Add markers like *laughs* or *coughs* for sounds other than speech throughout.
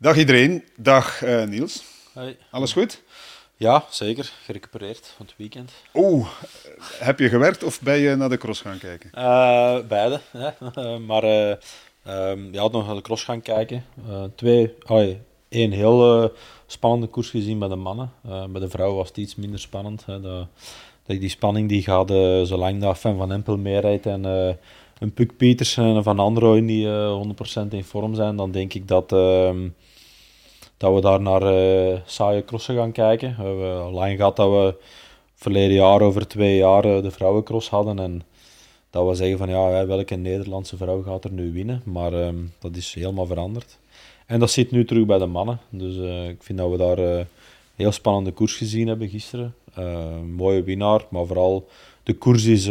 Dag iedereen, dag uh, Niels. Hey. Alles goed? Ja, zeker. Gerecupereerd van het weekend. Oeh, heb je gewerkt of ben je naar de cross gaan kijken? Uh, beide, hè. *laughs* maar uh, um, je had nog naar de cross gaan kijken. twee, allee, één heel spannende koers gezien bij de mannen. bij de vrouwen was het iets minder spannend. Hè. Die spanning die gaat, zolang dat Fan van Empel meerijdt en een Puk Petersen en Van Androoy die uh, 100% in vorm zijn, dan denk ik dat, uh, dat we daar naar uh, saaie crossen gaan kijken. We hebben lang gehad dat we verleden jaar over twee jaar de vrouwencross hadden en dat we zeggen van ja, welke Nederlandse vrouw gaat er nu winnen, maar ehm, dat is helemaal veranderd. En dat zit nu terug bij de mannen, dus eh, ik vind dat we daar een heel spannende koers gezien hebben gisteren. mooie winnaar, maar vooral de koers is,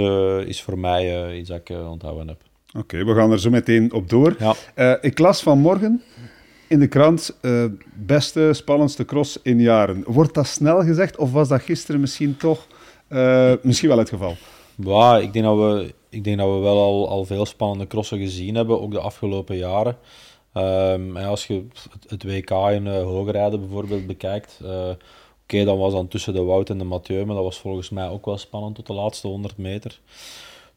is voor mij iets dat ik onthouden heb. Oké, okay, we gaan er zo meteen op door. Ja. ik las vanmorgen in de krant beste, spannendste cross in jaren. Wordt dat snel gezegd of was dat gisteren misschien toch misschien wel het geval? Ja, ik denk dat we, ik denk dat we wel al, al veel spannende crossen gezien hebben, ook de afgelopen jaren. Um, als je het, WK in uh, hoogrijden bijvoorbeeld bekijkt, Oké, dan was dan tussen de Wout en de Mathieu, maar dat was volgens mij ook wel spannend tot de laatste 100 meter.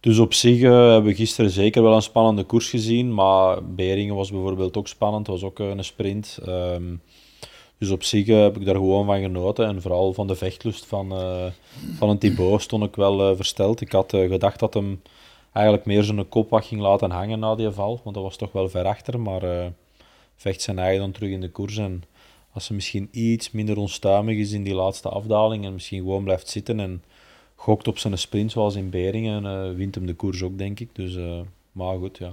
Dus op zich uh, hebben we gisteren zeker wel een spannende koers gezien, maar Beringen was bijvoorbeeld ook spannend, was ook uh, een sprint. Um, dus op zich uh, heb ik daar gewoon van genoten en vooral van de vechtlust van, van een Thibaut stond ik wel versteld. Ik had gedacht dat hem eigenlijk meer zijn kop ging laten hangen na die val, want dat was toch wel ver achter, maar vecht zijn eigen dan terug in de koers en als ze misschien iets minder onstuimig is in die laatste afdaling en misschien gewoon blijft zitten en gokt op zijn sprint zoals in Beringen, uh, wint hem de koers ook, denk ik. Dus, uh, maar goed, ja.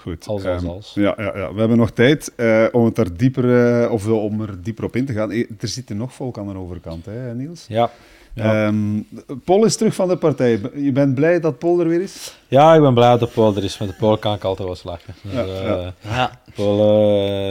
Goed. Als, als, um, als. Ja, ja, ja, we hebben nog tijd uh, om, het er dieper, of om er dieper op in te gaan. Er zit er nog volk aan de overkant, hè, Niels? Ja. Ja. Um, Paul is terug van de partij. Je bent blij dat Paul er weer is? Ja, ik ben blij dat Paul er is. Met de Paul kan ik altijd wel slagen. Dus, ja, ja. ja. Paul,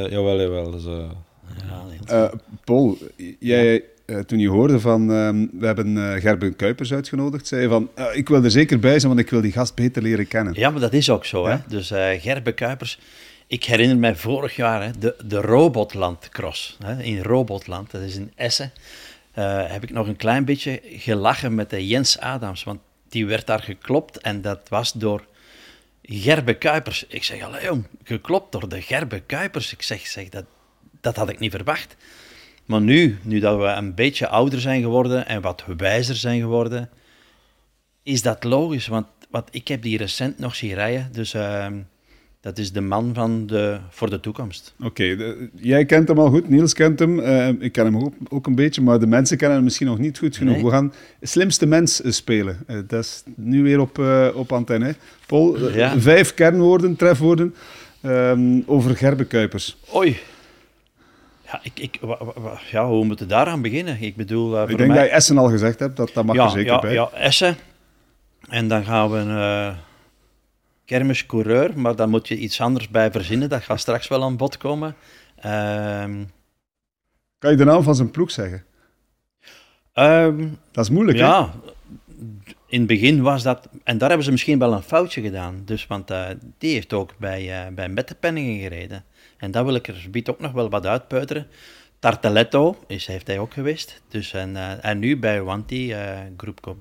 jawel, jawel. Dus, uh, Paul, jij, uh, toen je hoorde van uh, we hebben uh, Gerben Kuipers uitgenodigd, zei je van ik wil er zeker bij zijn, want ik wil die gast beter leren kennen. Ja, maar dat is ook zo. Ja? Hè? Dus Gerben Kuipers, ik herinner mij vorig jaar hè, de, de Robotland Cross hè, in Robotland, dat is in Essen. heb ik nog een klein beetje gelachen met de Jens Adams, want die werd daar geklopt en dat was door Gerbe Kuipers. Ik zeg, allee jong, geklopt door de Gerbe Kuipers. Ik zeg, zeg dat, dat had ik niet verwacht. Maar nu, nu dat we een beetje ouder zijn geworden en wat wijzer zijn geworden, is dat logisch. Want, want ik heb die recent nog zien rijden. Dus uh, dat is de man van de, voor de toekomst. Oké, okay, jij kent hem al goed. Niels kent hem. Uh, ik ken hem ook, ook, een beetje. Maar de mensen kennen hem misschien nog niet goed genoeg. Nee. We gaan slimste mens spelen. Uh, dat is nu weer op, uh, op antenne. Paul, ja. vijf kernwoorden, trefwoorden um, over Gerbe Kuipers. Oei. Ja, ik, ik, ja, hoe moeten we daaraan beginnen? Ik bedoel, uh, ik denk mij... dat je Essen al gezegd hebt, dat, dat mag ja, er zeker ja, bij. Ja, Essen. En dan gaan we een uh, kermiscoureur, maar dan moet je iets anders bij verzinnen. Dat gaat straks wel aan bod komen. Uh, kan je de naam van zijn ploeg zeggen? Um, dat is moeilijk, ja, hè? in het begin was dat, en daar hebben ze misschien wel een foutje gedaan. Dus, want uh, die heeft ook bij, uh, bij Mettepenningen gereden. En dat wil ik er biedt ook nog wel wat uitpeuteren. Tarteletto is, heeft hij ook geweest. Dus, en, uh, en nu bij Wanti, groep Go,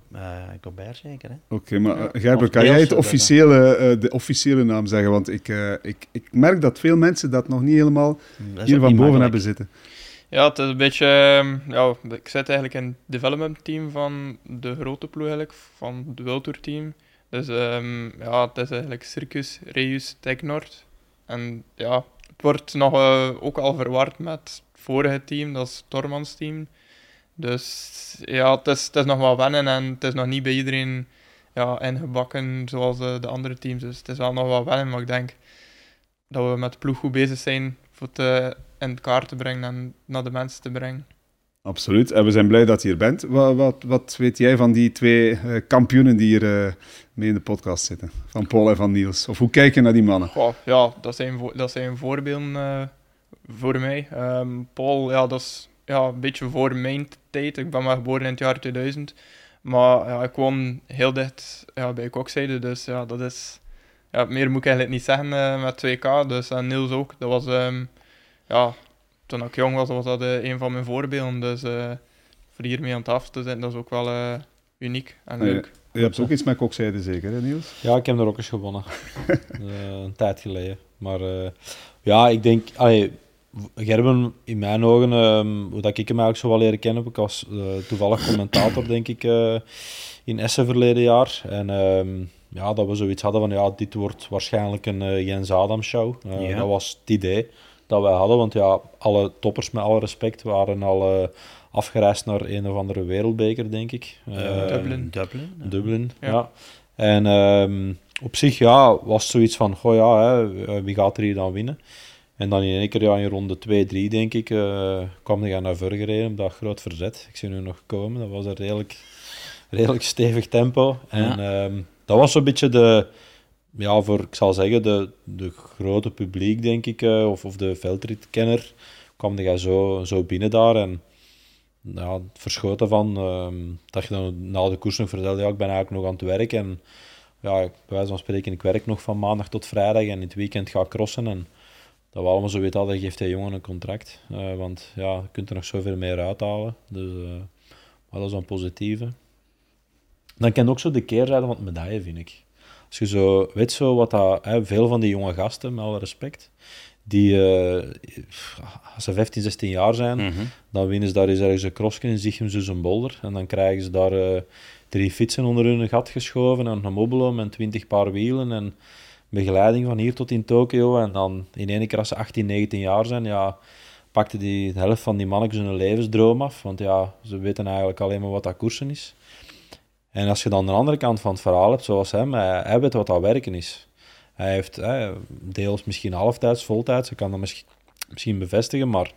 Gobert zeker. Oké, okay, maar uh, Gerber, kan jij het officiële, de officiële naam zeggen? Want ik, ik, ik merk dat veel mensen dat nog niet helemaal hier van boven hebben zitten. Ja, het is een beetje... Ja, ik zit eigenlijk in het development team van de grote ploeg eigenlijk, van het Wiltour team. Dus um, ja, het is eigenlijk Circus Reus Tech Nord. En ja, het wordt nog uh, ook al verward met het vorige team, dat is Tormans team. Dus ja, het is, nog wel wennen en het is nog niet bij iedereen ja, ingebakken zoals uh, de andere teams. Dus het is wel nog wel wennen, maar ik denk dat we met de ploeg goed bezig zijn voor het in kaart te brengen en naar de mensen te brengen. Absoluut. En we zijn blij dat je hier bent. Wat, wat, wat weet jij van die twee uh, kampioenen die hier uh, mee in de podcast zitten? Van Paul en van Niels. Of hoe kijk je naar die mannen? Goh, ja, dat zijn, dat zijn voorbeelden uh, voor mij. Um, Paul, ja, dat is ja, een beetje voor mijn tijd. Ik ben maar geboren in het jaar 2000. Maar ja, ik woon heel dicht ja, bij Kokzijde. Dus ja, dat is... Ja, meer moet ik eigenlijk niet zeggen met 2K. Dus en Niels ook. Dat was... Um, ja, toen ik jong was, was dat eh, een van mijn voorbeelden. Dus eh voor hiermee aan tafel te zitten, dat is ook wel eh, uniek en ja. leuk. Je hebt ook iets met kokzijde zeker, hè, Niels? Ja, ik heb er ook eens gewonnen. *laughs* Eh, een tijd geleden. Maar eh, ja, ik denk... Allee, Gerben, in mijn ogen, ehm, hoe dat ik hem eigenlijk zo wel leren kennen, heb ik was eh, toevallig commentator, *coughs* denk ik, eh, in Essen verleden jaar. En ehm, ja, dat we zoiets hadden van, ja, dit wordt waarschijnlijk een eh, Jens Adam show. Eh, Ja. Dat was het idee dat wij hadden, want ja, alle toppers, met alle respect, waren al eh, afgereisd naar een of andere wereldbeker, denk ik. Eh, Dublin. Dublin. Dublin, ja. Ja. En ehm, op zich ja, was het zoiets van, goh ja, hè, eh, wie gaat er hier dan winnen? En dan in één keer ja, in ronde 2-3, denk ik, eh, kwam hij naar voren gereden op dat groot verzet. Ik zie nu nog komen, dat was een redelijk, redelijk stevig tempo. En ehm, dat was zo'n beetje de, ja, voor, ik zal zeggen, de, de grote publiek, denk ik, eh, of, of de veldritkenner, kwam hij zo, zo binnen daar. En ja, verschoten van ehm, dat je dan na de koers vertelde, ja, ik ben eigenlijk nog aan het werk. En ja, bij van spreken, ik werk nog van maandag tot vrijdag en in het weekend ga ik crossen. En dat we allemaal zo weten hadden, geeft hij jongen een contract. Eh, want ja, je kunt er nog zoveel meer uithalen. Dus eh, maar dat is een positieve. Dan je ook zo de keerzijde van het medaille, vind ik. Als je zo weet zo wat dat, hè, veel van die jonge gasten, met alle respect, die eh, als ze 15, 16 jaar zijn, Mhm. dan winnen ze daar eens ergens een crossje in Zichemzus een bolder. En dan krijgen ze daar eh, drie fietsen onder hun gat geschoven en een mobilo met 20 paar wielen en begeleiding van hier tot in Tokio. En dan in één keer als ze 18, 19 jaar zijn, ja, pakte die de helft van die mannetjes hun levensdroom af. Want ja, ze weten eigenlijk alleen maar wat dat koersen is. En als je dan de andere kant van het verhaal hebt, zoals hem, hij, hij weet wat dat werken is. Hij heeft hè, deels misschien halftijds, voltijds, ik kan dat misschien, misschien bevestigen, maar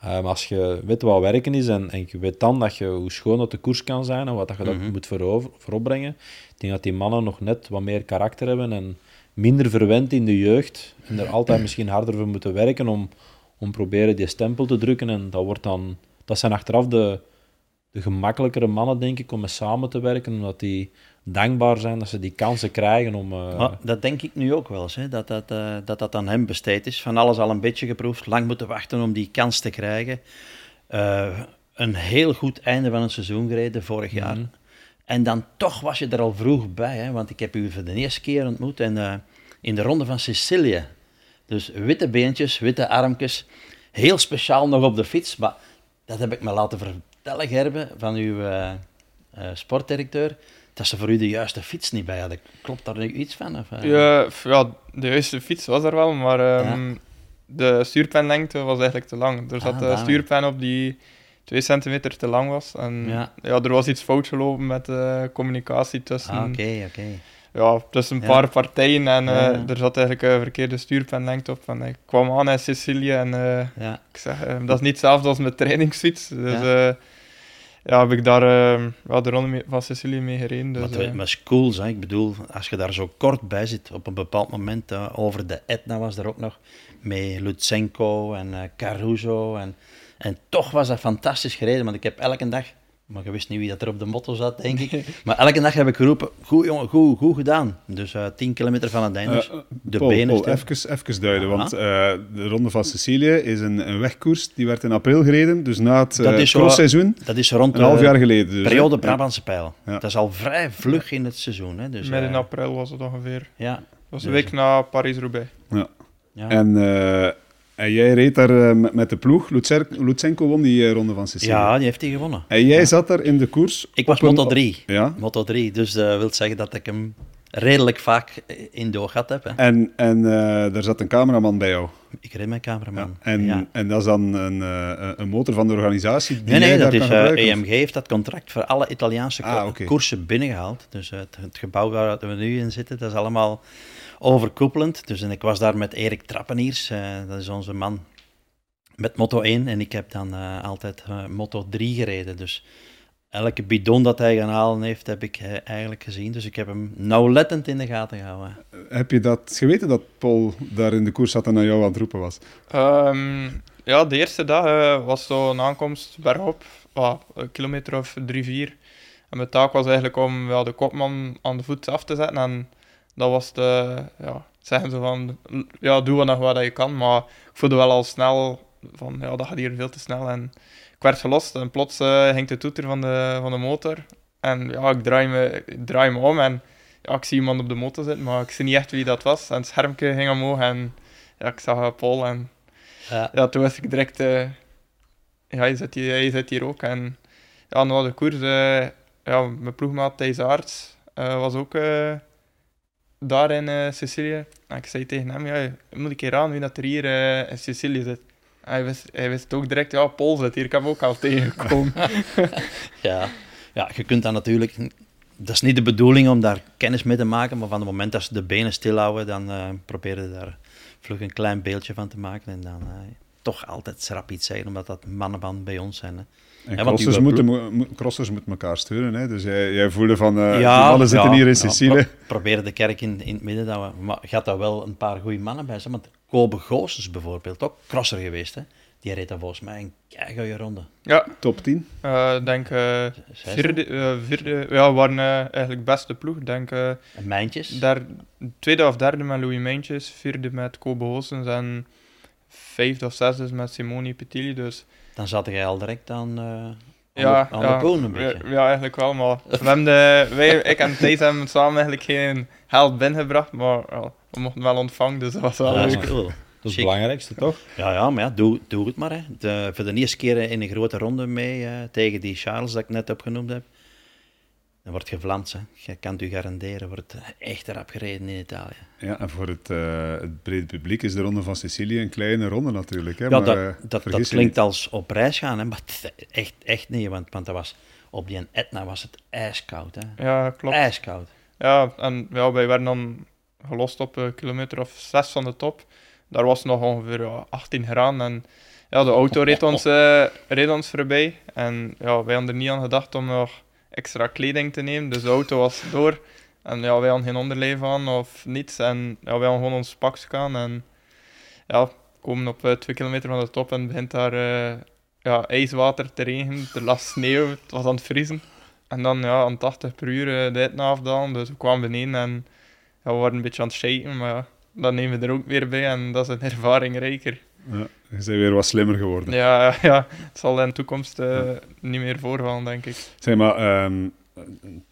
ehm, als je weet wat werken is en, en je weet dan dat je, hoe schoon dat de koers kan zijn en wat dat je dat Mhm. moet voorover, vooropbrengen, ik denk dat die mannen nog net wat meer karakter hebben en minder verwend in de jeugd en er altijd *clears throat* misschien harder voor moeten werken om, om proberen die stempel te drukken en dat wordt dan, dat zijn achteraf de, de gemakkelijkere mannen, denk ik, om mee samen te werken, omdat die dankbaar zijn dat ze die kansen krijgen om... eh, Maar dat denk ik nu ook wel eens, hè, dat, dat, eh, dat dat aan hem besteed is. Van alles al een beetje geproefd, lang moeten wachten om die kans te krijgen. Eh, een heel goed einde van het seizoen gereden vorig jaar. Mhm. En dan toch was je er al vroeg bij, hè, want ik heb u voor de eerste keer ontmoet en, in de ronde van Sicilië. Dus witte beentjes, witte armpjes, heel speciaal nog op de fiets. Maar dat heb ik me laten vertellen, Gerben, van uw eh, eh, sportdirecteur, dat ze voor u de juiste fiets niet bij hadden. Klopt daar nu iets van? Of, eh? Ja, ja, de juiste fiets was er wel, maar ehm, de stuurpenlengte was eigenlijk te lang. Er zat Ah, een daar. stuurpen op die 2 centimeter te lang was. En Ja. ja. er was iets fout gelopen met de communicatie tussen, Ah, oké, oké. ja, tussen een Ja. paar partijen. En Ja, er zat eigenlijk een verkeerde stuurpenlengte op. En ik kwam aan in Sicilië en Ja. ik zeg, eh, dat is niet hetzelfde als mijn trainingsfiets. Dus Ja. heb ik daar eh, ja, de ronde mee- van Sicilië mee gereden. Dus, Maar het eh, is cool, hè? ik bedoel, als je daar zo kort bij zit, op een bepaald moment, over de Etna was er ook nog, met Lutsenko en eh, Caruso. En, en toch was dat fantastisch gereden, want ik heb elke dag, maar je wist niet wie dat er op de motto zat, denk ik, *laughs* maar elke dag heb ik geroepen, goed jongen, goed, goed gedaan. Dus eh 10 kilometer van het einde, dus de Paul, benen Paul, even, even duiden, Ja. want eh, de Ronde van Sicilië is een, een wegkoers. Die werd in april gereden, dus na het Dat crossseizoen. Dat is rond Een half de jaar geleden. Dus, periode Ja. Brabantse pijl. Ja. Dat is al vrij vlug in het seizoen. Hè? Dus, midden april was het ongeveer. ja, Dat was Dus- een week na Paris-Roubaix. ja. En, eh, en jij reed daar eh, met, de ploeg. Lutsenko won die eh, Ronde van Sicilië. ja, die heeft hij gewonnen. En jij Ja. zat daar in de koers. Ik was Moto 3. Ja. Moto 3, dus dat wil zeggen dat ik hem redelijk vaak in gehad heb. Hè. En, en eh, daar zat een cameraman bij jou. Ik reed mijn cameraman. Ja. En, Ja. en dat is dan een, eh, een motor van de organisatie die Nee, nee, jij dat daar is kan eh, gebruiken, of? EMG heeft dat contract voor alle Italiaanse ko- Ah, koersen binnengehaald. Dus eh, het, het gebouw waar we nu in zitten, dat is allemaal overkoepelend. Dus en ik was daar met Erik Trappeniers, eh, dat is onze man met Moto 1. En ik heb dan eh, altijd eh, Moto 3 gereden. Dus elke bidon dat hij gaan halen heeft, heb ik eh, eigenlijk gezien. Dus ik heb hem nauwlettend in de gaten gehouden. Heb je dat geweten dat Paul daar in de koers zat en naar jou aan het roepen was? Ehm, ja, de eerste dag eh, was zo een aankomst bergop, een kilometer of drie, vier. En mijn taak was eigenlijk om ja, de kopman aan de voet af te zetten. En dat was de, ja, zeggen ze van, ja, doe wat nog wat je kan. Maar ik voelde wel al snel van ja, dat gaat hier veel te snel. En ik werd gelost en plots uh, ging de toeter van de, van de motor. En ja, ik draai me, ik draai me om en ja, ik zie iemand op de motor zitten, maar ik zie niet echt wie dat was. En het schermpje ging omhoog en ja, ik zag Paul en ja. ja toen wist ik direct, uh, ja, je zit, hier, je zit hier ook. En ja, na de koers, uh, ja, mijn ploegmaat Thijs Aarts was ook daar in uh, Sicilië. En ik zei tegen hem, ja, moet ik keer aan wie dat er hier uh, in Sicilië zit. Hij wist, hij wist ook direct, ja, Paul zit hier, ik heb ook al tegengekomen. *laughs* ja. ja, je kunt dat natuurlijk... Dat is niet de bedoeling om daar kennis mee te maken, maar van het moment dat ze de benen stilhouden, dan uh, proberen ze daar vlug een klein beeldje van te maken. En dan toch altijd schrap iets zeggen, omdat dat mannenband bij ons zijn. Hè. En crossers, moeten, crossers moeten elkaar sturen. Hè? Dus jij, jij voelde van, uh, ja, mannen zitten hier in Sicilië. Ja, pro *laughs* proberen de kerk in, in het midden. Dat we, maar gaat daar wel een paar goede mannen bij zijn. Want Kobe Goossens bijvoorbeeld, ook crosser geweest. Hè? Die reed dan volgens mij een keigoede ronde. Ja. Top 10? Ik uh, denk uh, vierde, uh, vierde, ja, waren eigenlijk beste ploeg. Denk, Mijntjes? Daar, tweede of derde met Louis Mijntjes, vierde met Kobe Goossens en vijfde of zesde met Simone Petilli. Dus dan zat jij al direct aan, uh, ja, aan, de, aan ja, een beetje. Ja, eigenlijk wel, maar we hebben de, wij, ik en Thijs hebben samen eigenlijk geen geld binnengebracht, maar we mochten wel ontvangen, dus dat was wel ja, leuk. Cool. Dat is het belangrijkste, toch? Ja, ja, maar ja, doe, doe het maar. Hè. De, voor de eerste keer in een grote ronde mee uh, tegen die Charles dat ik net opgenoemd heb. Dan wordt gevlamd, hè. Je kan het u garanderen, wordt echt erop gereden in Italië. Ja, en voor het, uh, het brede publiek is de Ronde van Sicilië een kleine ronde natuurlijk. Hè? Ja, maar, dat, uh, dat, dat klinkt als op reis gaan, hè, maar echt, echt niet, want, want dat was, op die Etna was het ijskoud. Hè. Ja, klopt. Ijskoud. Ja, en ja, wij werden dan gelost op een kilometer of zes van de top. Daar was nog ongeveer ja, 18 graden en ja, de auto reed *laughs* ons, uh, reed ons voorbij. En ja, wij hadden er niet aan gedacht om nog extra kleding te nemen. Dus de auto was door. En ja, wij hadden geen onderlijf aan of niets. En ja, wij hadden gewoon ons pak gaan. En ja, komen op uh, twee kilometer van de top en begint daar uh, ja, ijswater te regenen. Er lag sneeuw, het was aan het vriezen. En dan ja, aan 80 per uur uh, de eten afdalen. Dus we kwamen beneden en ja, we waren een beetje aan het shaken. Maar ja, dat nemen we er ook weer bij en dat is een ervaring rijker. Ja, je bent weer wat slimmer geworden. Ja, *laughs* ja het zal in de toekomst uh, niet meer voorvallen, denk ik. Zeg maar, um,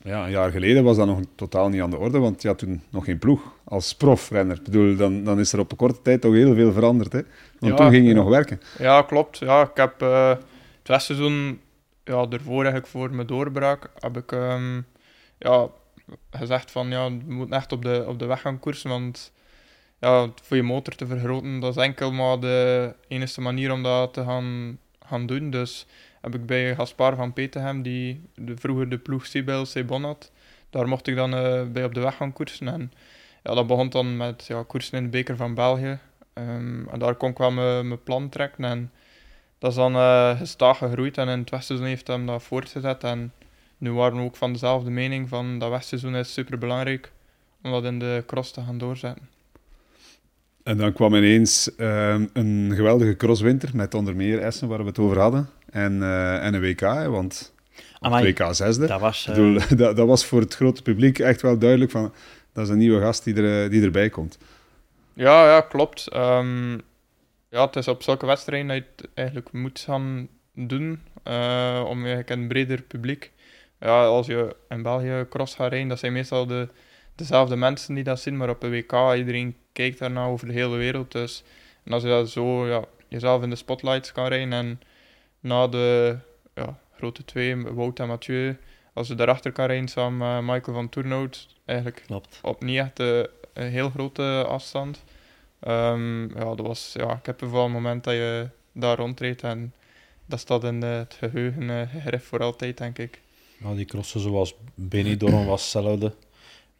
ja, een jaar geleden was dat nog totaal niet aan de orde, want je had toen nog geen ploeg als profrenner. Ik bedoel, dan, dan is er op een korte tijd toch heel veel veranderd, hè? Want ja, toen ging je nog werken. Ja, klopt. Ja, ik heb uh, het westseizoen, ja, ervoor eigenlijk voor mijn doorbraak, heb ik um, ja, gezegd van, ja, we moeten echt op de, op de weg gaan koersen, want ja, voor je motor te vergroten, dat is enkel maar de enige manier om dat te gaan, gaan doen. Dus heb ik bij Gaspar van Petegem, die de, vroeger de ploeg Sibel Sebon had, daar mocht ik dan uh, bij op de weg gaan koersen. En ja, dat begon dan met ja, koersen in de beker van België. Um, en daar kon ik wel mijn plan trekken. En dat is dan uh, gestaag gegroeid en in het westseizoen heeft hem dat voortgezet. En nu waren we ook van dezelfde mening van dat westseizoen is super belangrijk om dat in de cross te gaan doorzetten. En dan kwam ineens uh, een geweldige crosswinter met onder meer Essen, waar we het over hadden. En, uh, en een WK, hè, want Amai, WK zesde. Dat was, uh... bedoel, *laughs* dat, dat, was voor het grote publiek echt wel duidelijk van, dat is een nieuwe gast die, er, die erbij komt. Ja, ja klopt. Um, ja, het is op zulke wedstrijden dat je het eigenlijk moet gaan doen, uh, om je een breder publiek. Ja, als je in België cross gaat rijden, dat zijn meestal de, dezelfde mensen die dat zien, maar op een WK, iedereen kijkt daarna over de hele wereld. Dus, en als je dat zo ja, jezelf in de spotlights kan rijden en na de ja, grote twee, Wout en Mathieu, als je daarachter kan rijden samen met Michael van Toernout, eigenlijk Klopt. op niet echt een, een heel grote afstand. Um, ja, dat was, ja, ik heb wel een moment dat je daar rondreed en dat staat in het geheugen *laughs* uh, gegrift voor altijd, denk ik. Nou, die crossen zoals Benidorm was hetzelfde.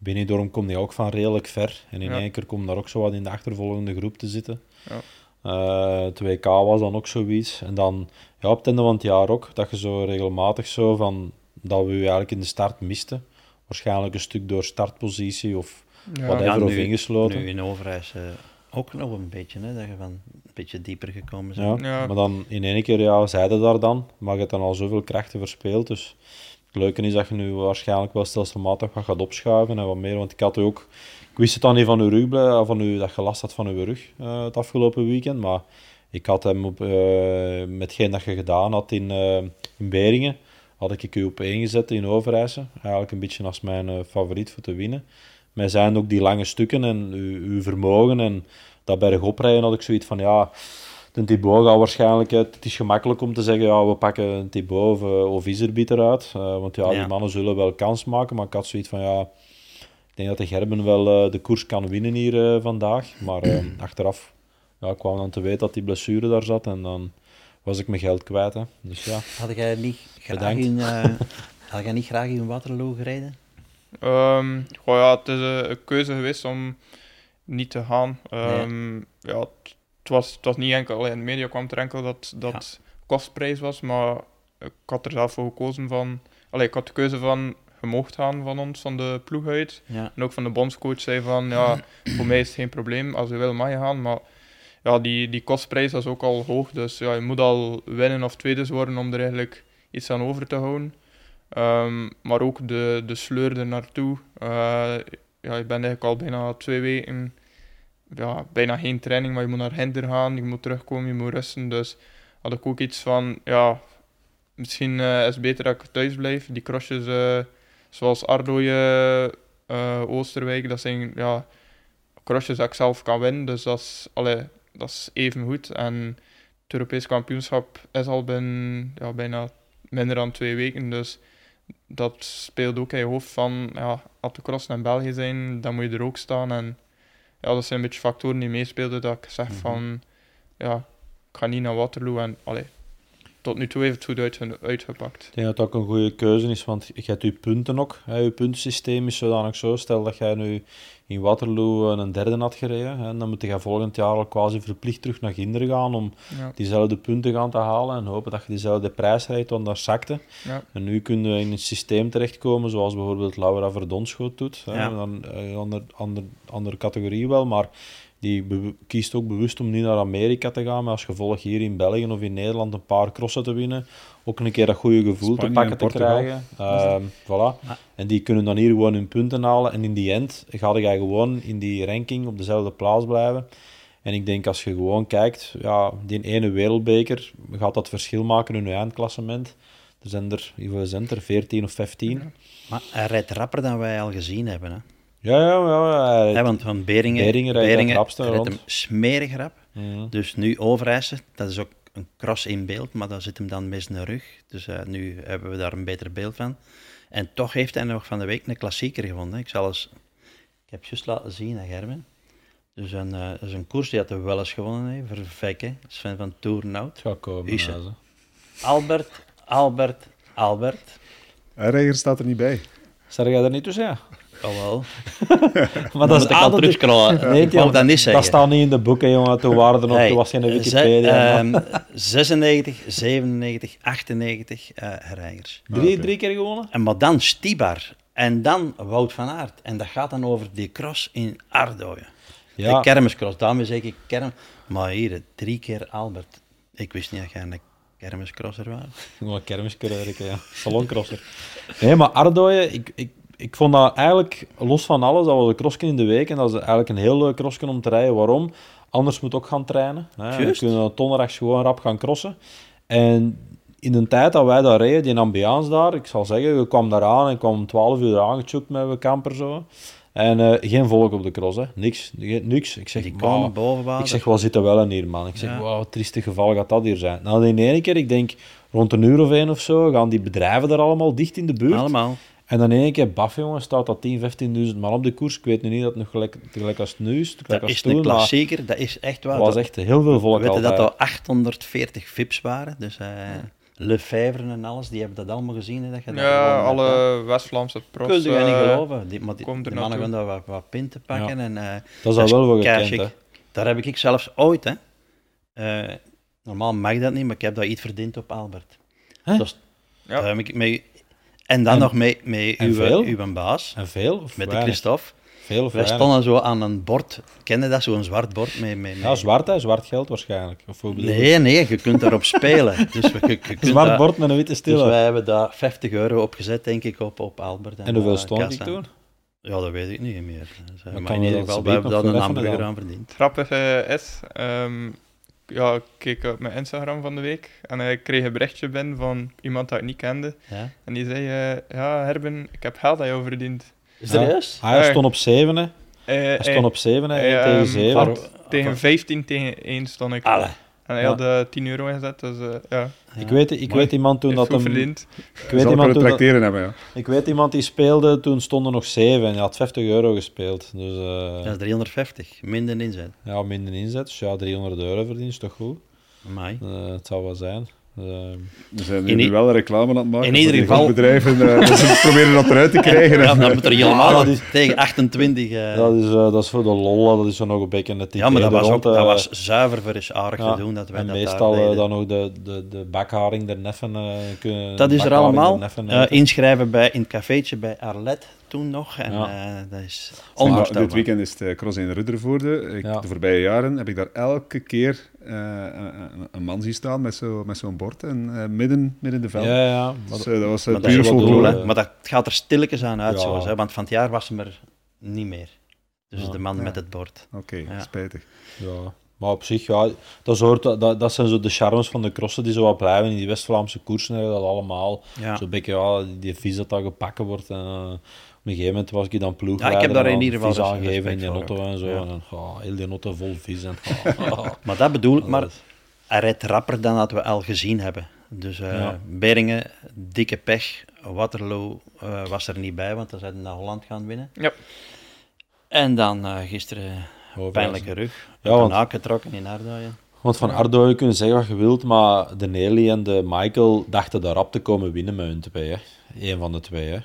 Benidorm komt die ook van redelijk ver. En in één keer komt daar ook zo wat in de achtervolgende groep te zitten. Ja. Uh, het WK was dan ook zoiets. En dan ja, op het einde van het jaar ook, dat je zo regelmatig zo van dat we u eigenlijk in de start misten. Waarschijnlijk een stuk door startpositie of ja. whatever ja, nu, ingesloten. Nu in Overijs uh, ook nog een beetje, hè, dat je van een beetje dieper gekomen bent. Ja, ja, maar dan in één keer, ja, zeiden daar dan, maar je hebt dan al zoveel krachten verspeeld. Dus het leuke is dat je nu waarschijnlijk wel stelselmatig wat gaat opschuiven en wat meer. Want ik had ook, ik wist het dan niet van uw rug, van u, dat je last had van uw rug uh, het afgelopen weekend. Maar Ik had hem op, uh, met hetgeen dat je gedaan had in, uh, in Beringen, had ik u op één gezet in Overijse. Eigenlijk een beetje als mijn favoriet voor te winnen. Maar zijn ook die lange stukken en uw, uw vermogen en dat bergop rijden had ik zoiets van, ja, de Thibaut gaat waarschijnlijk, het is gemakkelijk om te zeggen, ja, we pakken een Thibaut of, of Iserbiet eruit. want ja, ja, die mannen zullen wel kans maken, maar ik had zoiets van, ja, ik denk dat de Gerben wel de koers kan winnen hier vandaag. Maar *clears throat* achteraf ja, ik kwam dan te weten dat die blessure daar zat en dan was ik mijn geld kwijt. Hè. Dus ja. Had jij niet graag, in, uh, *laughs* had jij niet graag in Waterloo gereden? Um, goh, ja, het is een keuze geweest om niet te gaan. Um, ja. het, was, het was niet enkel, in de media kwam er enkel dat dat kostprijs was, maar ik had er zelf voor gekozen van... Allee, ik had de keuze van je mocht gaan van ons, van de ploeg uit. Ja. En ook van de bondscoach zei van, ja, *clears throat* voor mij is het geen probleem, als je wil mag je gaan, maar ja, die, die kostprijs is ook al hoog. Dus ja, je moet al winnen of tweede worden om er eigenlijk iets aan over te houden. Um, maar ook de, de sleur er naartoe. Uh, ja, je bent eigenlijk al bijna twee weken, ja, bijna geen training, maar je moet naar Hinder gaan, je moet terugkomen, je moet rusten. Dus had ik ook iets van, ja, misschien uh, is het beter dat ik thuis blijf. Die crossjes uh, zoals Ardooie, Oosterwijk, dat zijn ja, crossjes dat ik zelf kan winnen. Dus dat is, allee, dat is even goed. En het Europees kampioenschap is al binnen, ja, bijna minder dan twee weken. Dus dat speelt ook in je hoofd van, ja, als de cross in België zijn, dan moet je er ook staan. En ja, dat zijn een beetje factoren die meespeelden, dat ik zeg mhm. van, ja, ik ga niet naar Waterloo. En allee, tot nu toe heeft het goed uit, uitgepakt. Ik denk dat dat ook een goede keuze is, want je hebt je punten ook. Hè. Je puntensysteem is zodanig zo. Stel dat jij nu in Waterloo een derde had gereden, hè, dan moet je volgend jaar al quasi verplicht terug naar Ginder gaan om diezelfde punten gaan te halen en hopen dat je diezelfde prijs rijdt, want dat zakte. Ja. En nu kunnen we in een systeem terechtkomen, zoals bijvoorbeeld Laura Verdonschoot doet. Hè, dan, een ander, ander, andere categorie wel, maar die kiest ook bewust om niet naar Amerika te gaan, maar als gevolg hier in België of in Nederland een paar crossen te winnen, ook een keer dat goede gevoel te pakken te krijgen. Uh, voilà. En die kunnen dan hier gewoon hun punten halen en in die end ga je gewoon in die ranking op dezelfde plaats blijven. En ik denk als je gewoon kijkt, ja, die ene wereldbeker gaat dat verschil maken in je eindklassement. Er zijn er, hoeveel zijn er? 14 of 15. Maar hij rijdt rapper dan wij al gezien hebben. Hè? Ja, ja, ja. ja want van Beringen, Beringen, Beringen rijdt hem smerig rap. Mhm. Dus nu Overijssen, dat is ook een cross in beeld, maar dan zit hem dan mis in de rug. Dus uh, nu hebben we daar een beter beeld van. En toch heeft hij nog van de week een klassieker gewonnen. Ik zal eens... Ik heb juist laten zien, hè, Gerben. Dus een, uh, dat is een koers die had hij wel eens gewonnen heeft, voor Vekke, Sven van Toernout. Ga komen, Albert, Albert, Albert. Rijger staat er niet bij. Zeg jij er niet tussen, ja? Oh wel. *laughs* maar dat is al terugscrollen. Nee, dat dat niet zeggen. Dat staat niet in de boeken, jongen. Toen waren er nog, hey, toen was geen Wikipedia. Um, 96, 97, 98 uh. Drie, okay. drie keer gewonnen? En maar dan Stibar. En dan Wout van Aert. En dat gaat dan over die cross in Ardooien. Ja. De kermiscross, daarmee zeg ik kerm. Maar hier, drie keer Albert. Ik wist niet dat jij een kermiscrosser was. Gewoon kermiscrosser, ja. Saloncrosser. Nee, maar Ardooien, ik, ik, ik vond dat eigenlijk, los van alles, dat was een crossken in de week. En dat is eigenlijk een heel leuk crossken om te rijden. Waarom? Anders moet ook gaan trainen. Hè. We kunnen tonderrechts gewoon rap gaan crossen. En in de tijd dat wij daar reden, die ambiance daar, ik zal zeggen, we kwamen daar aan en kwam om 12 uur aangechukt met we camper zo. En uh, geen volk op de cross, hè. Niks, niks. Ik zeg, wow, ik zeg, wat zit er wel in hier, man? Ik zeg, ja. wow, wat trieste geval gaat dat hier zijn. Nou, in ene keer, ik denk, rond een uur of één of zo, gaan die bedrijven er allemaal dicht in de buurt. Allemaal. En dan in één keer, baf jongen, staat dat 10, 15.000 man op de koers. Ik weet nu niet dat het nog gelijk, gelijk als het nu is. Dat is toen, een klassieker, dat is echt waar. Dat was echt heel veel volk We weten dat er 840 VIPs waren, dus... Uh, Lefevre en alles, die hebben dat allemaal gezien. Hè, dat je ja, alle West-Vlaamse profs. Kun je niet geloven. Die, maar die, die mannen gaan daar wat, wat pinten pakken. Ja. En, uh, dat is al wel wat gekend, hè? Daar heb ik zelfs ooit, hè. Uh, normaal mag dat niet, maar ik heb dat iets verdiend op Albert. Huh? Dus, ja. Daar heb ik mee en dan nog met, met uw, uw baas. En veel? Of met de Christophe. Veel of Wij stonden zo aan een bord. Kende dat, zo'n zwart bord? Met, met, Ja, zwart, hè? zwart geld waarschijnlijk. Of nee, nee, je kunt daarop spelen. *laughs* Dus we, je, je zwart dat... bord met een witte stille. Dus wij hebben daar 50 euro op gezet, denk ik, op, op Albert. En, en hoeveel stond ik toen? Ja, dat weet ik niet meer. Dus, maar in ieder geval, we hebben daar een hamburger aan verdiend. Grappige is, um, ja, ik keek op mijn Instagram van de week en ik kreeg een berichtje binnen van iemand dat ik niet kende. Ja. En die zei, eh, ja Herben, ik heb geld aan jou verdiend. Serieus? Ah, hij Ja. stond op 7, hè. Eh, Hij eh, stond op 7, hè, hij, tegen ehm, 7. had tegen 15 tegen 1 stond ik. Allee. En hij Ja. had eh, 10 euro ingezet, dus eh, ja, Ik weet, ik Mooi. weet iemand toen dat hem... verdiend. Ik weet, iemand toen dat, tracteren hebben, ja. ik weet iemand die speelde, toen stonden nog 7 en hij had 50 euro gespeeld. Dus eh, Dat is 350, minder inzet. ja, minder inzet. Dus ja, 300 euro verdienen is toch goed? Amai. Eh, het zal wel zijn. Dus, eh, We zijn nu wel een reclame aan het maken. in ieder geval- bedrijven. eh, dus ze proberen dat eruit te *laughs* krijgen. Ja, dan moet er helemaal dat is- tegen 28. eh, dat, is, eh, dat is voor de lol, dat is zo nog een beetje het ja, maar dat was, ook, dat eh, was zuiver voor eens aardig ja. te doen dat wij en dat meestal eh, dan nog de, de, de bakharing der neffen eh, kunnen... Dat is er allemaal. Eh, inschrijven bij, in het cafeetje bij Arlet toen nog. En Ja. eh, dat is Maar onvoorstelbaar. dit weekend is het eh, cross in Ruddervoorde. Ik, Ja. De voorbije jaren heb ik daar elke keer eh, een, een man zien staan met zo'n met zo'n bord en, midden, midden in de veld. Ja, ja. Maar, Dus, dat was Maar dat is hè. hè. Maar dat gaat er stilletjes aan uit, Ja. zoals, hè. want van het jaar was hem er niet meer. Dus Ja. de man Ja. met het bord. Oké, Ja. spijtig. ja. maar op zich, ja, dat, soort, dat, dat zijn zo de charmes van de crossen die zo wat blijven. In die West-Vlaamse koersen hebben dat allemaal. Ja. Zo'n beetje, ja, die vies dat dat gepakken wordt. En, eh, een gegeven moment was ik dan ploeg. Ja, ik heb daar in ieder geval vies res- aangegeven in voor auto en zo. Ja. En dan, oh, heel die auto vol vies. En, oh, *laughs* Maar dat bedoel ik, maar hij rijdt rapper dan dat we al gezien hebben. Dus eh Ja. Beringen, dikke pech. Waterloo eh, was er niet bij, want dan zijn ze naar Holland gaan winnen. Ja. En dan eh, gisteren pijnlijke rug. Ja, want- getrokken in Ardooien. Want van Ardo je kunt zeggen wat je wilt, maar de Nelly en de Michael dachten daar rap te komen winnen met hun twee. Hè. Eén van de twee. Hè.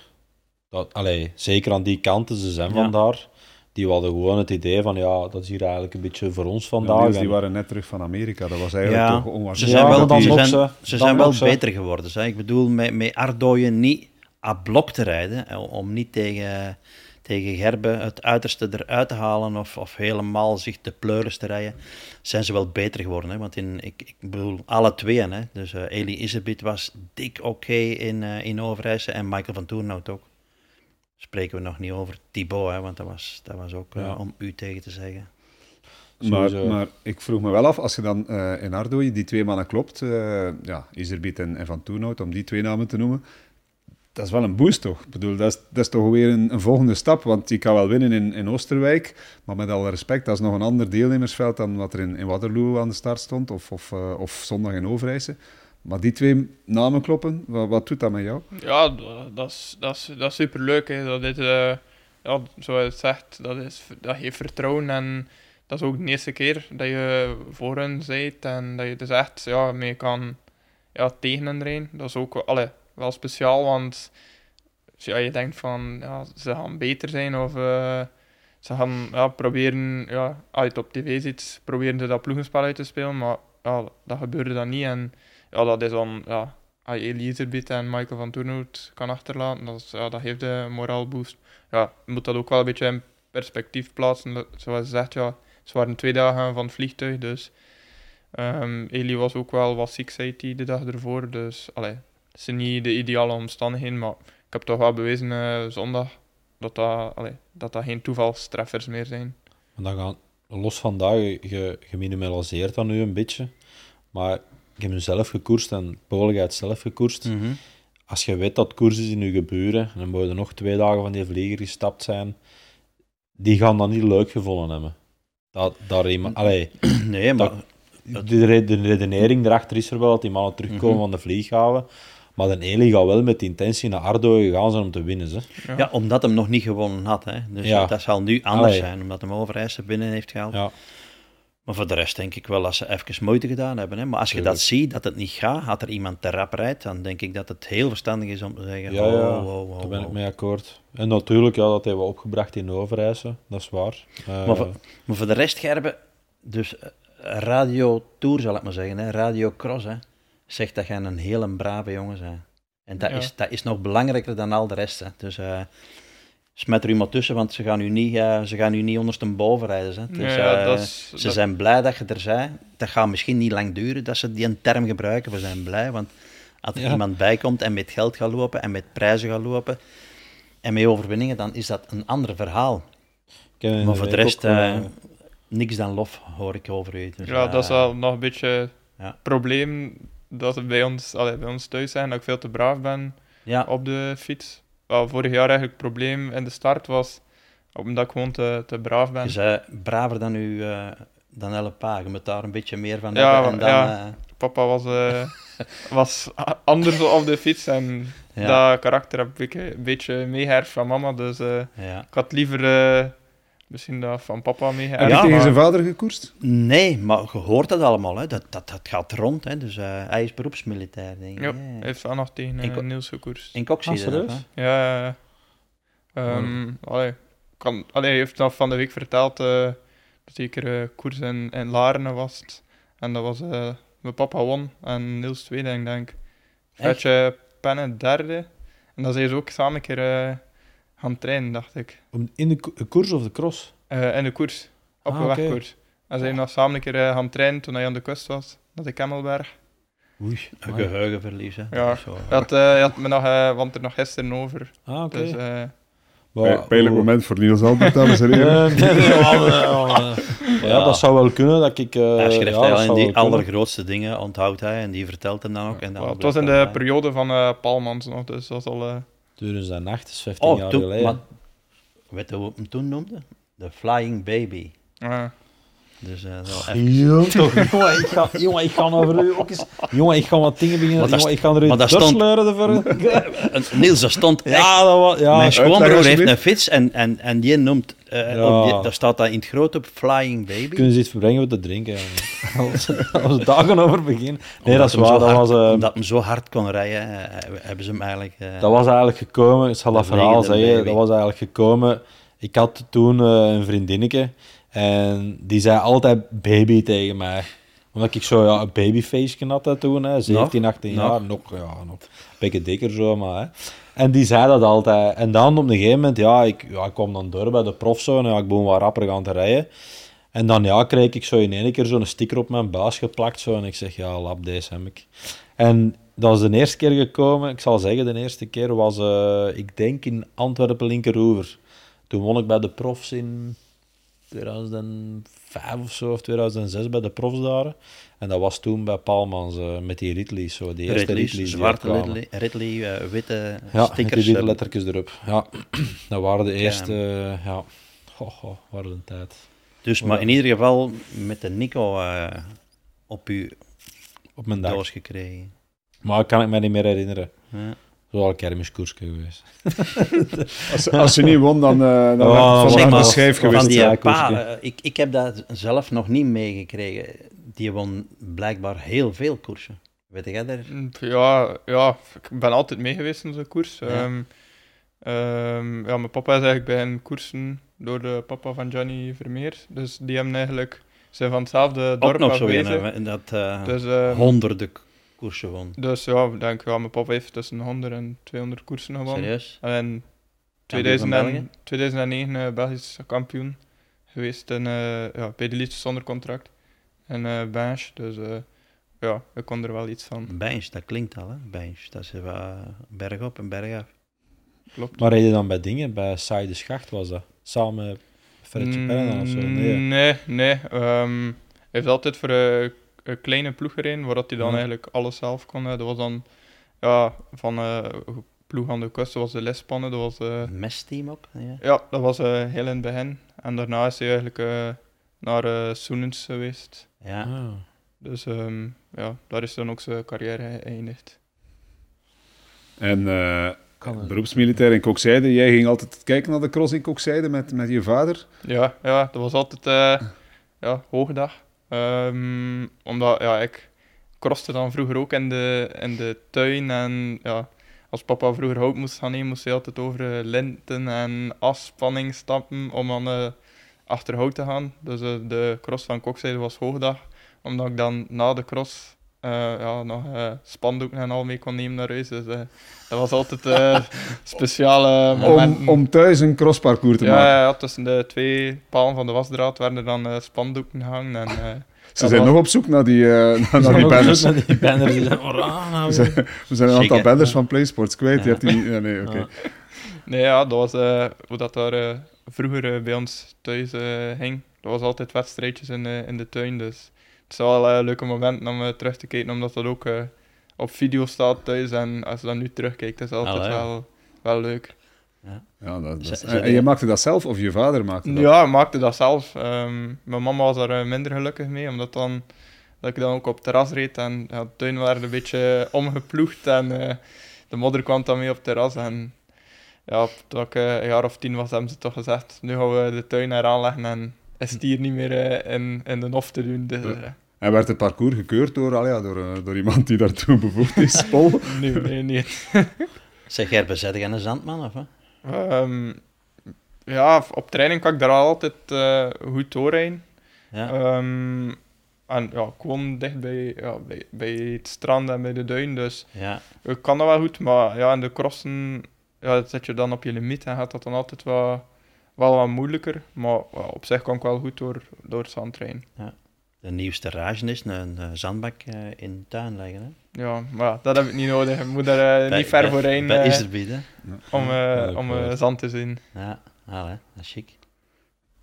Dat, allee, zeker aan die kanten, ze zijn Ja. vandaar. Die hadden gewoon het idee van, ja, dat is hier eigenlijk een beetje voor ons vandaag. Niels, die En- waren net terug van Amerika. Dat was eigenlijk Ja, toch Ze onwaarschijnlijk. zijn Ja, wel, dan ze zijn, ze. ze Dan zijn wel ze. beter geworden. Zeg. Ik bedoel, met, met Ardooien niet à blok te rijden, om niet tegen, tegen Gerbe het uiterste eruit te halen of, of helemaal zich te pleuris te rijden, zijn ze wel beter geworden. Hè? Want in, ik, ik bedoel, alle tweeën. Hè? Dus eh, Eli Isabit was dik oké in, eh in Overijssel en Michael van Toernout ook. Spreken we nog niet over Thibaut, hè? want dat was, dat was ook eh, Ja. om u tegen te zeggen. Maar, maar ik vroeg me wel af, als je dan eh, in Ardooien die twee mannen klopt, eh ja, Iserbiet en, en Van Toenhout, om die twee namen te noemen, dat is wel een boost toch? Ik bedoel, dat is, dat is toch weer een, een volgende stap, want die kan wel winnen in, in Oosterwijk, maar met alle respect, dat is nog een ander deelnemersveld dan wat er in, in Waterloo aan de start stond, of, of, of zondag in Overijse. Maar die twee namen kloppen, wat, wat doet dat met jou? Ja, dat, is, dat, is, dat is superleuk. Hè. Dat dit, eh, ja, zoals je zegt, dat, is, dat geeft vertrouwen. En dat is ook de eerste keer dat je voor hen bent. En dat je dus echt ja, mee kan ja, tegen hen rijden. Dat is ook allee, wel speciaal, want ja, je denkt van ja, ze gaan beter zijn of eh, ze gaan ja, proberen, ja, als je het op tv ziet, proberen ze dat ploegenspel uit te spelen. Maar ja, dat gebeurde dan niet. En ja, dat is dan, ja, als je Elizabeth en Michael van Toernout kan achterlaten, dat, is, ja, dat geeft een moraalboost. Ja, je moet dat ook wel een beetje in perspectief plaatsen. Zoals je zegt, ja, ze waren twee dagen van het vliegtuig, dus Eli was ook wel wat ziek, zei hij de dag ervoor. Dus, allee, het zijn niet de ideale omstandigheden, maar ik heb toch wel bewezen eh, zondag dat dat, allee, dat dat geen toevalstreffers meer zijn. Dan gaan, los van dat, je, je, je minimaliseert dat nu een beetje. Maar ik heb nu zelf gekoerst en Polen gaat zelf gekoerst. Mhm. Als je weet dat koers is in je gebeuren, en dan moet je nog twee dagen van die vlieger gestapt zijn, die gaan dat niet leuk gevonden hebben. Dat, daar iemand, allee, *clears throat* Nee, maar dat- de, re- de redenering erachter is er wel dat die mannen terugkomen Mhm. van de vlieghaven. Maar de Eli gaat wel met de intentie naar Ardo gegaan zijn om te winnen. Ze. Ja. Ja, omdat hem nog niet gewonnen had. Hè. Dus Ja. dat zal nu anders Allee. zijn, omdat hem Overijssel binnen heeft gehaald. Ja. Maar voor de rest denk ik wel dat ze even moeite gedaan hebben. Hè. Maar als je Tuurlijk. dat ziet, dat het niet gaat, had er iemand te rap rijdt, dan denk ik dat het heel verstandig is om te zeggen, Ja, oh, ja, oh, oh, daar ben ik oh. mee akkoord. En natuurlijk, ja, dat hebben we opgebracht in Overijse, dat is waar. Eh, Maar, voor, maar voor de rest, Gerben, dus eh, Radio Tour zal ik maar zeggen, hè, Radio Cross, hè, zegt dat jij een hele brave jongen bent. En dat, Ja. is, dat is nog belangrijker dan al de rest. Hè. Dus eh smet er iemand tussen, want ze gaan u niet, eh, ze gaan u niet ondersteboven rijden. Hè. Dus, Ja, ja, eh, dat is- ze dat- zijn blij dat je er bent. Dat gaat misschien niet lang duren dat ze die een term gebruiken. We zijn blij, want als er Ja. iemand bij komt en met geld gaat lopen en met prijzen gaat lopen en met overwinningen, dan is dat een ander verhaal. Maar voor de rest, ook, eh, niks dan lof, hoor ik over u. Dus, ja, dat is wel nog een beetje het ja. probleem dat bij ons, allee, bij ons thuis zijn, dat ik veel te braaf ben Ja, op de fiets. Wel, vorig jaar eigenlijk het probleem in de start was omdat ik gewoon te, te braaf ben. je zei braver dan u, eh, dan Elle Pa. Je moet daar een beetje meer van Ja, hebben. En dan, ja. eh, Papa was, eh, was anders op de fiets en ja, dat karakter heb ik een beetje meegeërfd van mama. Dus ja. ik had liever misschien dat van papa Heb meegeërfd. je Ja, tegen maar- zijn vader gekoerst? Nee, maar je hoort dat allemaal. Hè. Dat, dat, dat gaat rond. Hè. Dus eh, hij is beroepsmilitair, denk ik. Ja, hij heeft wel nog tegen Ik- eh, Niels gekoerst. In Kok zie Ah, dat. Ja, ja, ja. Ehm, allee, kan, allee, hij heeft van de week verteld eh, dat zeker eh, koers in, in Laren was. En dat was eh, mijn papa won en Niels tweede, ik denk. Vetje Penne derde. En dan zijn ze ook samen een keer eh, gaan trainen, dacht ik. Om- In de ko- de koers of de cross? Eh, in de koers. Op Ah, een oké. wegkoers. En ze zijn nog samen een keer eh, gaan trainen toen hij aan de kust was. Dat de Kemmelberg. Oei. Een geheugenverlies. Hè. Ja. Dat. Hij had, eh, hij had me nog, want er nog gisteren over. Ah, oké. Dus eh, Maar- Pijnlijk moment voor Niels Albert, dames en *laughs* heren. Nee, nee, *laughs* ja, dat zou wel kunnen dat ik. eh hij schrijft ja, zou die wel kunnen. allergrootste dingen, onthoudt hij. En die vertelt hem dan ook. En dan het was in de periode van eh Palmans nog, dus dat was al... eh, 2008 is 15 Oh, jaar toen, geleden. maar, weet je hoe we hem toen noemden? De Flying Baby. ah. Dus eh, wel even- *laughs* jongen, ik ga, jongen, ik ga over u ook eens... Jongen, ik ga wat dingen beginnen. Jongen, ik ga er maar dat stond- doorsleuren ervoor. Niels, dat stond echt... Ja, dat was... Ja, Mijn schoonbroer heeft een fiets en, en, en die noemt... eh, Ja. die, daar staat dat in het groot op Flying Baby. kunnen ze iets verbrengen om te drinken? *laughs* Als als dagen over beginnen. Nee, Omdat dat is waar. Dat hard- was, eh, Omdat hem zo hard kon rijden, hebben ze hem eigenlijk... eh, dat was eigenlijk gekomen... Ik zal dat verhaal zeggen. baby. Dat was eigenlijk gekomen... Ik had toen een vriendinnetje. En die zei altijd baby tegen mij. Omdat ik zo ja, een babyface had dat toen. Hè, 17, 18 Nog? jaar. Nog, ja, nog een beetje dikker zo, maar... Hè. En die zei dat altijd. En dan op een gegeven moment, ja, ik, ja, ik kwam dan door bij de profzone. Ja, ik begon wat rapper gaan te rijden. En dan ja, kreeg ik zo in één keer zo'n sticker op mijn buis geplakt. Zo, en ik zeg, ja, lap, deze heb ik. En dat was de eerste keer gekomen. Ik zal zeggen, de eerste keer was, eh, ik denk, in Antwerpen Linkeroever. Toen won ik bij de profs in 2005 of zo, of 2006 bij de profs daar. En dat was toen bij Palmans eh, met die Ridley's, zo, die eerste Ridley's, Ridley's. die zwarte. Ridley, Ridley eh, witte Ja, stickers. die witte eh, lettertjes erop. Ja, *clears throat* dat waren de eerste, ja, goh, goh, waren een tijd. Dus, maar in ieder geval met de Nico op uw Op mijn dag. gekregen. Maar kan ik me niet meer herinneren. Ja. Zo al een kermiskoersje geweest. *laughs* Als, als ze niet won, dan, eh dan Oh, werd het van schijf geweest. Van die ja, eh, pa, eh, ik, ik heb dat zelf nog niet meegekregen. Die won blijkbaar heel veel koersen. Weet jij daar? Mm, Ja, ja, ik ben altijd mee geweest in zo'n koers. Ja. Ehm, ehm, ja, mijn papa is eigenlijk bij een koersen door de papa van Johnny Vermeer. Dus die hebben eigenlijk, zijn van hetzelfde Ook dorp nog zo afwezen. een, dat eh, Dus, ehm, honderden koersen won. dus ja, ik denk, ja, mijn papa heeft tussen 100 en 200 koersen gewonnen. Serieus? En in Kampioen van 2000 en- België? 2009 eh, Belgisch kampioen geweest in, eh, ja, bij de liedjes zonder contract. En eh Bench, dus eh, ja, ik kon er wel iets van. Bench, dat klinkt al, hè? Bench. Dat is uh, berg op en berg af. Klopt. Maar reed je dan bij dingen? Bij Saai de Schacht was dat? Samen Fredje Mm, Pennen of zo? Nee. Nee, nee. ehm, hij heeft altijd voor een, een kleine ploeg gereden, waar dat hij dan Ja. eigenlijk alles zelf kon. Dat was dan ja, van eh ploeg aan de kust, dat was de lespannen. Dat was, eh, Een mesteam ook. Ja. ja, dat was eh, heel in het begin. En daarna is hij eigenlijk eh, naar eh Soenens geweest. ja. Ah. Dus ehm, ja, daar is dan ook zijn carrière geëindigd. En eh, beroepsmilitair in Kokzijde. Jij ging altijd kijken naar de cross in Kokzijde met, met je vader. Ja, ja dat was altijd eh, ja, hoogdag. Ehm, omdat ja, ik crosste dan vroeger ook in de, in de tuin. En ja, als papa vroeger hout moest gaan nemen, moest hij altijd over eh, linten en asspanning stappen om aan eh, achter hout te gaan. Dus eh, de cross van Kokzijde was hoogdag. Omdat ik dan na de cross ja, nog eh, spandoeken en al mee kon nemen naar huis. Dus eh, dat was altijd eh *laughs* speciale momenten. Om, om thuis een crossparcours te Ja, maken. ja, ja, tussen de twee palen van de wasdraad werden er dan eh, spandoeken gehangen. En, eh, Ze dat zijn was- nog op zoek naar die, eh, *laughs* naar, Ze naar zijn die banners. met die banners. Die zijn, *laughs* We zijn, we zijn een aantal banners van PlaySports kwijt. Je Ja. hebt die, ja, nee, oké. Ja. Nee, ja, dat was eh, hoe dat daar eh, vroeger eh, bij ons thuis eh, ging. Dat er was altijd wedstrijdjes in de, in de tuin. Dus het is wel een leuke moment om terug te kijken, omdat dat ook op video staat thuis. En als je dan nu terugkijkt, is het altijd Allee. wel, wel leuk. Ja, dat, dat is- en, je maakte dat zelf of je vader maakte dat? Ja, ik maakte dat zelf. Ehm, mijn mama was daar eh, minder gelukkig mee, omdat dan, dat ik dan ook op het terras reed. En ja, de tuin werd een beetje omgeploegd en eh, de modder kwam dan mee op het terras. En ja, toen ik eh, een jaar of tien was, hebben ze toch gezegd, nu gaan we de tuin heraanleggen en is het hier niet meer eh, in, in de hof te doen. Dus, eh, En werd het parcours gekeurd door, allee, ja, door, eh, door iemand die daartoe bevoegd is, Paul? *laughs* nee, nee, nee. *laughs* Zeg, Gerbe, zet jij een zandman, of? Ehm, ja, op training kan ik daar altijd eh, goed doorheen. Ja. Ehm, en ja, ik woon dicht bij, ja, bij, bij het strand en bij de duin, dus ja. ik kan dat wel goed. Maar ja, in de crossen ja, zit je dan op je limiet en gaat dat dan altijd wel, wel wat moeilijker. Maar ja, op zich kan ik wel goed door, door het zand rijden. De nieuwste rage is een, een zandbak eh, in de tuin leggen. Hè? Ja, maar ja, dat heb ik niet nodig. Ik moet er eh, niet ver bij- voor rijden bij eh, Iserbied, hè? om, eh, Ja, om eh, zand te zien. Ja, allee, dat is chic.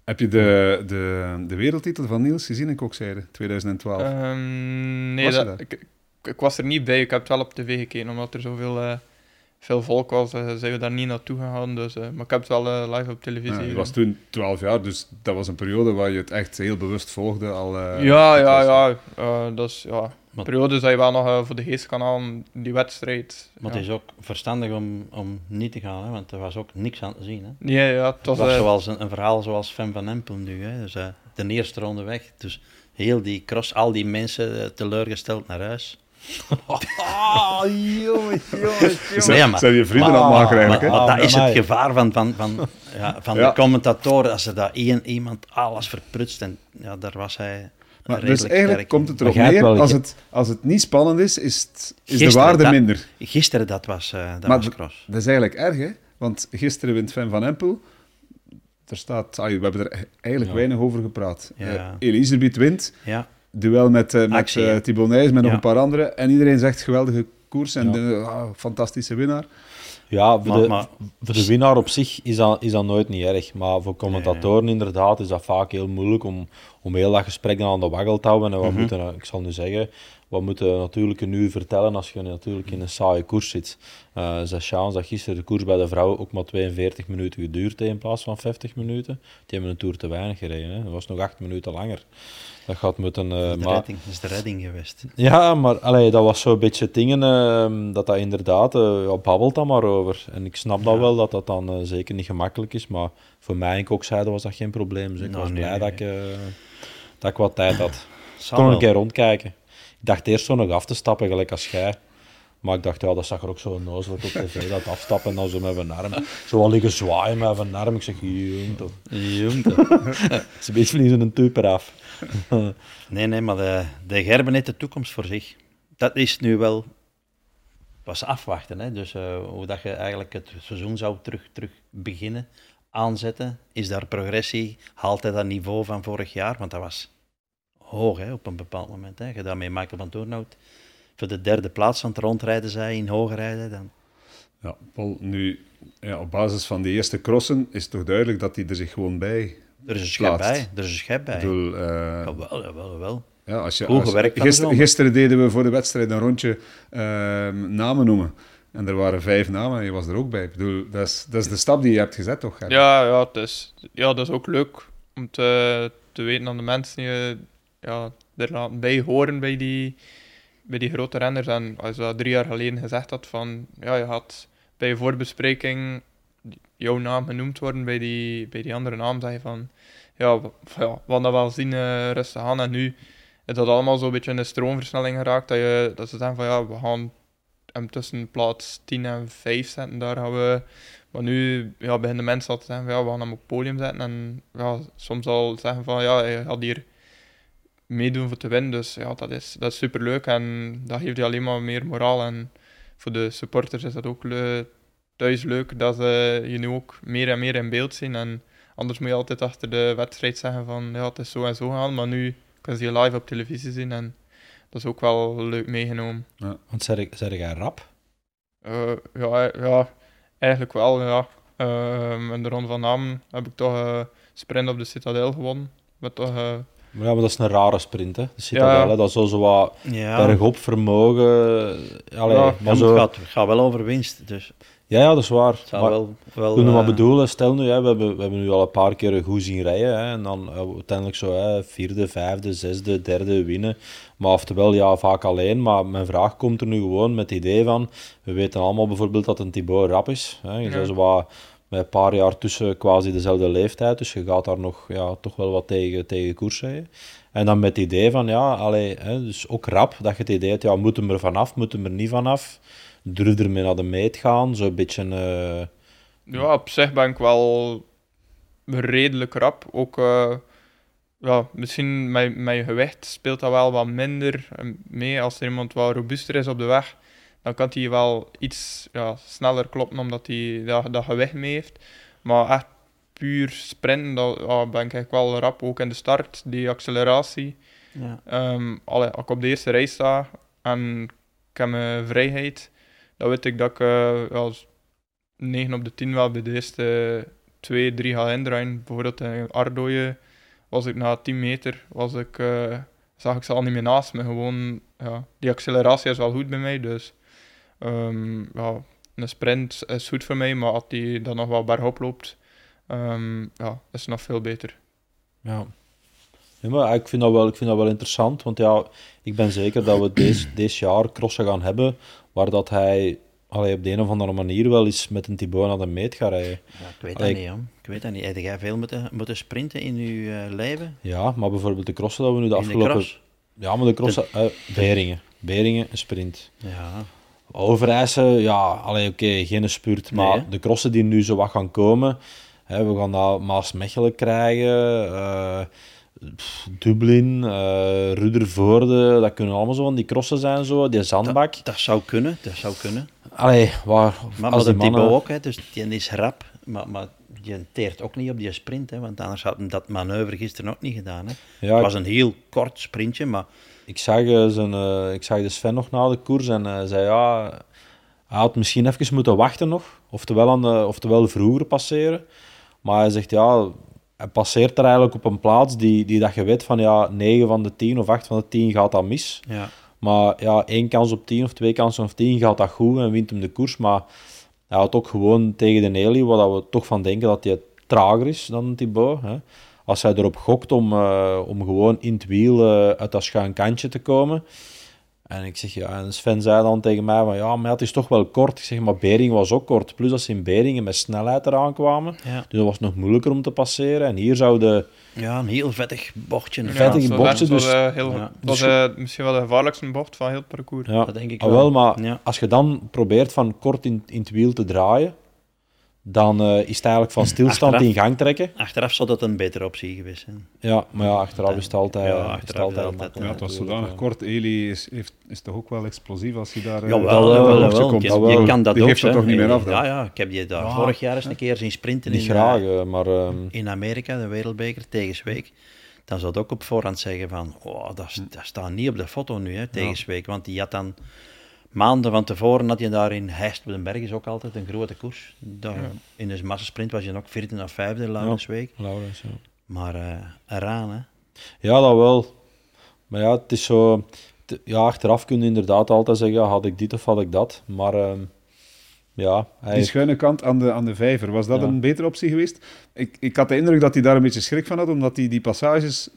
Heb je de, de, de wereldtitel van Niels gezien in Kokzijde 2012? Ehm, nee, Was je dat, daar? ik, ik, ik was er niet bij. Ik heb het wel op tv gekeken, omdat er zoveel eh, veel volk was. eh, zijn we daar niet naartoe gegaan. Dus, eh, maar ik heb het wel eh, live op televisie Ja, je gezien. was toen 12 jaar, dus dat was een periode waar je het echt heel bewust volgde. Al, eh, ja, het ja, was- ja. eh, dat is ja. Maar- periode dat je wel nog voor de geest kan halen, die wedstrijd. Maar ja. het is ook verstandig om, om niet te gaan, hè? want er was ook niks aan te zien. Hè? Nee, ja, het Het was... was zoals een, een verhaal zoals Fem van Empel nu. Hè? Dus, eh, de eerste ronde weg. Dus heel die cross, al die mensen teleurgesteld naar huis. Ah, jongens, maar- zijn je vrienden maar- aan het maken eigenlijk, hè? maar Ah, dat is het gevaar van, van, van, ja, van Ja. de commentatoren. Als er daar één iemand alles verprutst. En ja, daar was hij Maar dus redelijk eigenlijk sterk komt het erop neer, wel- als het, als het niet spannend is, is, het, is de waarde dat- minder. Gisteren, dat was, eh dat Maar was cross. Dat is eigenlijk erg, hè? Want gisteren wint Fan van Empel. Er staat, ah, we hebben er eigenlijk Ja. weinig over gepraat. Ja. Eh, Elisabeth wint, Ja, duel met, eh met Nijs, met nog Ja. een paar anderen. En iedereen zegt geweldige koers en Ja. de, ah, fantastische winnaar. Ja, voor, Maar- de, maar- voor de winnaar op zich is dat, is dat nooit niet erg. Maar voor commentatoren inderdaad is dat vaak heel moeilijk om, om heel dat gesprek dan aan de waggel te houden. En wat Mhm. moeten, ik zal nu zeggen, wat moeten natuurlijk nu vertellen als je natuurlijk in een saaie koers zit. Eh zes chance dat gisteren de koers bij de vrouwen ook maar 42 minuten geduurd heeft in plaats van 50 minuten. Die hebben een toer te weinig gereden. Hè. Dat was nog 8 minuten langer. Dat gaat moeten... eh, dat, is de maar, redding, dat is de redding geweest. ja, maar allee, dat was zo'n beetje dingen ehm, dat dat inderdaad, eh ja, babbelt dan maar over. En ik snap dat wel, dat dat dan eh, zeker niet gemakkelijk is, maar voor mij en Kokzijde was dat geen probleem. Dus ik Nou, was nee, blij nee, dat, ik, eh, dat ik wat tijd had. *clears throat* Kon een keer rondkijken. Ik dacht eerst zo nog af te stappen, gelijk als jij. Maar ik dacht, ja, dat zag er ook zo nozelig op tv, dat afstappen en dan zo met een arm. Zo wel liggen zwaaien met een arm. Ik zeg, jong *laughs* toch. Het is een tuper af. *laughs* Nee, nee, maar de, de Gerben heeft de toekomst voor zich. Dat is nu wel pas afwachten. Hè? Dus eh, hoe dat je eigenlijk het seizoen zou terug, terug beginnen, aanzetten. Is daar progressie? Haalt hij dat niveau van vorig jaar? Want dat was hoog hè, op een bepaald moment. Hè? Je dat met Michael van Toornhout voor de derde plaats aan het rondrijden zij in hoger rijden. Dan... Ja, Paul, nu, ja, op basis van de eerste crossen is het toch duidelijk dat hij er zich gewoon bij Er is een schep Plaatst. bij. Er is een schep bij. Ik bedoel, eh, Jawel, jawel, jawel. ja, als je, als- van gister- gisteren deden we voor de wedstrijd een rondje ehm, namen noemen. En er waren vijf namen en je was er ook bij. Ik bedoel, dat is, dat is de stap die je hebt gezet, toch? Gerrit? Ja, ja, het is, ja, dat is ook leuk om te, te weten dat de mensen je ja, er laten bij horen bij die, bij die grote renners. En als je dat drie jaar geleden gezegd had van, ja, je had bij je voorbespreking jouw naam genoemd worden bij die, bij die andere naam, zeg je van, ja, ja we dat wel zien eh, rustig aan. En nu is dat allemaal zo'n beetje in de stroomversnelling geraakt, dat, je, dat ze zeggen van, ja, we gaan hem tussen plaats 10 en 5 zetten, daar gaan we... Maar nu ja, beginnen mensen al te zeggen, van, ja, we gaan hem op het podium zetten. En ja, soms al zeggen van, ja, hij gaat hier meedoen voor te winnen. Dus ja, dat is, dat is superleuk en dat geeft je alleen maar meer moraal. En voor de supporters is dat ook le- thuis leuk dat ze je nu ook meer en meer in beeld zien. En anders moet je altijd achter de wedstrijd zeggen van, ja, het is zo en zo gaan. Maar nu kunnen ze je live op televisie zien en dat is ook wel leuk meegenomen. Want zeg, zeg jij rap? Eh, ja, ja, eigenlijk wel, ja. In de Ronde van Namen heb ik toch eh sprint op de Citadel gewonnen. met toch... Maar ja, maar dat is een rare sprint, hè. De Ja. Citadel. Dat is zo, zo wat Ja, bergop vermogen. Allee, Ja, maar zo... het, gaat, het gaat wel over winst, dus Ja, ja, dat is waar. het Maar- wel... wel Toen we maar eh, bedoelen, stel nu, hè, we, hebben, we hebben nu al een paar keer goed zien rijden. Hè, en dan eh, uiteindelijk zo hè, vierde, vijfde, zesde, derde winnen. Maar oftewel, ja, vaak alleen. Maar mijn vraag komt er nu gewoon met het idee van... We weten allemaal bijvoorbeeld dat een Thibaut rap is. Hè. Je Ja. zo wat een paar jaar tussen quasi dezelfde leeftijd. Dus je gaat daar nog ja, toch wel wat tegen, tegen koers rijden. En dan met het idee van, ja, allee, hè, dus ook rap. Dat je het idee hebt, ja, moeten we er vanaf, moeten we er niet vanaf. Durf ermee naar de meet gaan. Zo'n beetje... eh, Ja, op zich ben ik wel redelijk rap. Ook, eh, ja, misschien met mijn gewicht speelt dat wel wat minder mee. Als er iemand wat robuuster is op de weg, dan kan hij wel iets ja, sneller kloppen, omdat hij dat, dat gewicht mee heeft. Maar echt puur sprinten, dat ja, ben ik eigenlijk wel rap. Ook in de start, die acceleratie. ja. Ehm allee, als ik op de eerste rij sta en ik heb mijn vrijheid, dan weet ik dat ik eh, eens 9 op de 10 wel bij de eerste 2, 3 ga indraaien. Bijvoorbeeld in Ardooien was ik na 10 meter, was ik, eh, zag ik ze al niet meer naast me. Gewoon, ja, die acceleratie is wel goed bij mij, dus ehm, ja, een sprint is goed voor mij, maar als die dan nog wel bergop loopt, ehm, ja, is het nog veel beter. Ja. Ja, maar ik vind, dat wel, ik vind dat wel interessant, want ja, ik ben zeker dat we deze, *clears throat* deze jaar crossen gaan hebben, waar dat hij allee, op de een of andere manier wel eens met een Thibaut naar de meet gaat rijden. Ja, ik weet Allee, dat niet, hoor. Ik weet dat niet. Heb jij veel moeten, moeten sprinten in je eh, leven? Ja, maar bijvoorbeeld de crossen dat we nu de in de afgelopen... cross? ja, maar de crossen... eh, Beringen. Beringen, een sprint. Ja. Overijssen, ja, oké, geen spurt, maar Nee, de crossen die nu zo wat gaan komen, hè, we gaan daar Maas-Mechelen krijgen, eh, pff, Dublin, eh Ruddervoorde, dat kunnen allemaal zo van die crossen zijn, zo, die zandbak. Dat zou kunnen, dat zou kunnen. Allee, waar, Maar, als maar die de mannen... Ook, hè, dus die is rap, maar, maar die teert ook niet op die sprint, hè, want anders had hij dat manoeuvre gisteren ook niet gedaan. Hè. Ja, Het was een heel kort sprintje, maar Ik zag, eh, zijn, eh, ik zag de Sven nog na de koers en hij zei ja, hij had misschien even moeten wachten nog, oftewel, aan de, oftewel vroeger passeren. Maar hij zegt ja, hij passeert er eigenlijk op een plaats die, die dat je weet van ja, 9 van de 10 of 8 van de 10 gaat dat mis. ja. Maar ja, één kans op 10 of twee kansen op 10 gaat dat goed en wint hem de koers. Maar hij had ook gewoon tegen de Nelly, waar we toch van denken dat hij trager is dan Thibaut. Hè. Als hij erop gokt om, eh, om gewoon in het wiel eh, uit dat schuin kantje te komen. En ik zeg, ja, en Sven zei dan tegen mij van, ja, maar het is toch wel kort. Ik zeg, maar Bering was ook kort. Plus als ze in Beringen met snelheid eraan kwamen. Ja. Dus dat was nog moeilijker om te passeren. En hier zouden ja, een heel vettig bochtje. Ja, vettig zo bochtje, dat was, dus- eh, heel, Ja. dat Dus was eh, misschien wel de gevaarlijkste bocht van heel het parcours. Ja, Dat denk ik ah, wel. wel, maar Ja. als je dan probeert van kort in, in het wiel te draaien, dan eh, is het eigenlijk van stilstand Achteraf. in gang trekken. Achteraf zou dat een betere optie geweest zijn. Ja, maar ja, achteraf is het altijd, Ja, is het achteraf altijd is het altijd, Ja, het was zodanig kort. Eli is, heeft, is toch ook wel explosief als hij daar... eh, Ja, wel, wel, wel, dat wel. komt. Je, je kan dat Die ook. geeft dat toch niet meer af dan? Ja, ja, ik heb die daar Ja. vorig jaar eens een keer zien sprinten Niet in, graag, eh, maar ehm, in Amerika, de wereldbeker, tegen Zweek. Dan zou het ook op voorhand zeggen van, oh, dat, is- dat staat niet op de foto nu, hè, tegen Ja. Zweek. Want die had dan maanden van tevoren, had je daar in Heist op den Berg is ook altijd een grote koers. Daar, In de massasprint was je ook vierde of vijfde, Laurens Week. Laurens, ja. Maar eh eraan, hè. Ja, dat wel. Maar ja, het is zo... Ja, achteraf kun je inderdaad altijd zeggen, ja, had ik dit of had ik dat. Maar ehm, ja, hij... Die schuine kant aan de, aan de vijver, was dat Ja. een betere optie geweest? Ik, ik had de indruk dat hij daar een beetje schrik van had, omdat hij die passages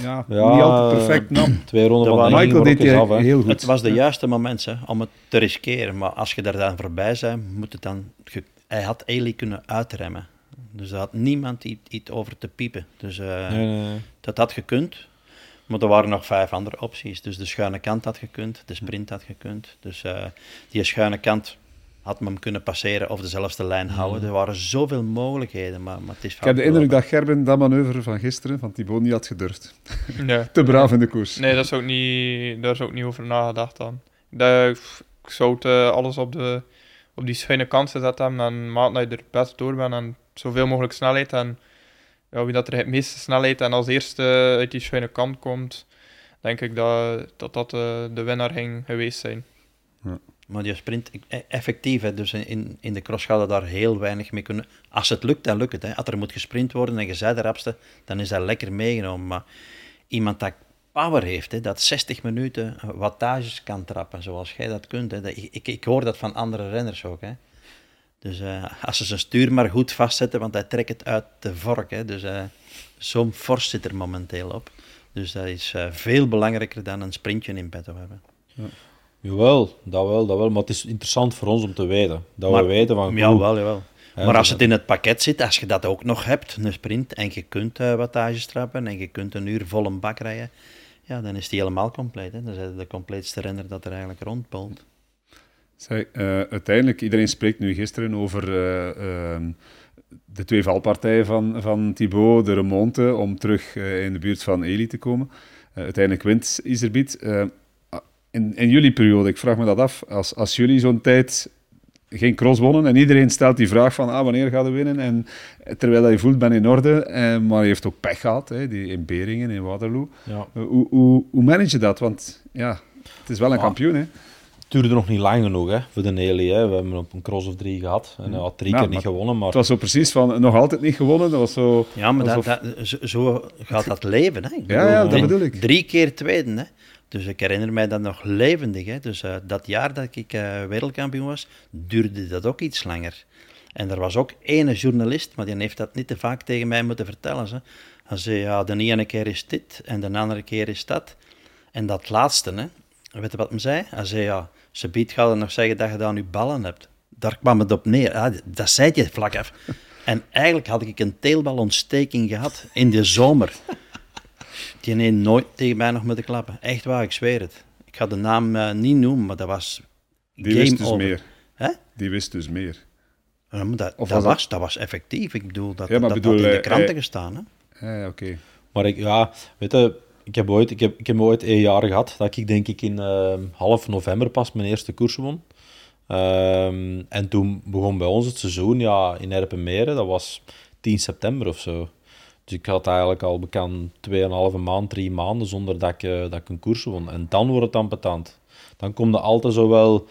ja, Ja, niet altijd perfect nam. *clears throat* Twee ronden van Denking Michael deed hij af, heel goed. Het was de juiste moment hè, om het te riskeren. Maar als je daar dan voorbij bent, moet het dan... ge- Hij had Eli kunnen uitremmen. Dus er had niemand iets, iets over te piepen. Dus eh, Nee, nee, nee. dat had gekund. Maar er waren nog vijf andere opties. Dus de schuine kant had gekund, de sprint had gekund. Dus eh, die schuine kant had men hem kunnen passeren of dezelfde lijn houden. Er waren zoveel mogelijkheden, maar, maar het is Ik heb de indruk dat Gerben dat manoeuvre van gisteren, van Thibaut, niet had gedurfd. Nee. *laughs* Te braaf in de koers. Nee, dat is ook niet, daar is ook niet over nagedacht dan. Dat, ik zou het, eh, alles op, de, op die schuine kant gezet hebben en maat dat je er best door bent en zoveel mogelijk snelheid. En ja, wie dat er het meeste snelheid en als eerste uit die schuine kant komt, denk ik dat dat, dat eh, de winnaar ging geweest zijn. Maar die sprint, e- effectief, hè, dus in, in de cross gaat daar heel weinig mee kunnen. Als het lukt, dan lukt het. Hè. Als er moet gesprint worden en je rapste, dan is dat lekker meegenomen. Maar iemand dat power heeft, hè, dat 60 minuten wattages kan trappen, zoals jij dat kunt. Hè. Dat, ik, ik hoor dat van andere renners ook. Hè. Dus uh, als ze zijn stuur maar goed vastzetten, want hij trekt het uit de vork. Hè. Dus uh, zo'n force zit er momenteel op. Dus dat is uh, veel belangrijker dan een sprintje in petto hebben. Ja. Jawel, dat wel, dat wel. Maar het is interessant voor ons om te weten. Dat maar, we weten van... Jawel, jawel. Ja, maar als het in het pakket zit, als je dat ook nog hebt, een sprint, en je kunt uh, wattages trappen en je kunt een uur vol een bak rijden, ja, dan is die helemaal compleet. Hè. Dan is het de compleetste renner dat er eigenlijk rondpolt. Zeg, uh, uiteindelijk, iedereen spreekt nu gisteren over uh, uh, de twee valpartijen van, van Thibaut, de remonte, om terug in de buurt van Eli te komen. uiteindelijk wint Iserbiet in, in jullie periode, ik vraag me dat af, als, als jullie zo'n tijd geen cross wonnen en iedereen stelt die vraag van ah, wanneer gaat hij winnen en terwijl hij voelt ben in orde, eh, maar hij heeft ook pech gehad, hè, die in Beringen, in Waterloo. Ja. hoe, hoe, hoe manage je dat? Want ja, het is wel een kampioen. Hè? Het duurde nog niet lang genoeg hè, voor de Nelly. Hè. We hebben op een cross of drie gehad en hij had drie keer niet gewonnen. Maar... Het was zo precies van nog altijd niet gewonnen. Dat was zo, ja, maar dat, dat, zo gaat dat leven. Hè. ja, ja, dat bedoel ik. Drie keer tweede. Hè. Dus ik herinner mij dat nog levendig. Hè. Dus uh, dat jaar dat ik uh, wereldkampioen was, duurde dat ook iets langer. En er was ook ene journalist, maar die heeft dat niet te vaak tegen mij moeten vertellen. Hè. Hij zei, ja, de ene keer is dit en de andere keer is dat. En dat laatste, hè, weet je wat hij zei? Hij zei, ja, ze biedt gaat nog zeggen dat je dan je ballen hebt. Daar kwam het op neer. Ja, dat zei je vlak af. En eigenlijk had ik een teelbalontsteking gehad in de zomer. Die heeft nooit tegen mij nog moeten klappen. Echt waar, ik zweer het. Ik ga de naam uh, niet noemen, maar dat was Die game wist dus over. meer. Hè? Die wist dus meer. Ja, maar dat, dat, was, dat was effectief. Ik bedoel, dat, ja, dat bedoel, had in de kranten uh, gestaan. Hè? Oké. Okay. Maar ik, ja, weet je, ik heb ooit, ik heb, ik heb ooit een jaar gehad dat ik denk ik in uh, half november pas mijn eerste koers won. Um, en toen begon bij ons het seizoen ja, in Erpenmeren, dat was 10 september of zo. Dus ik had eigenlijk al bekend 2,5 maand, 3 maanden zonder dat ik, uh, dat ik een koers won. En dan wordt het dan patant. Dan komt er altijd zo wel...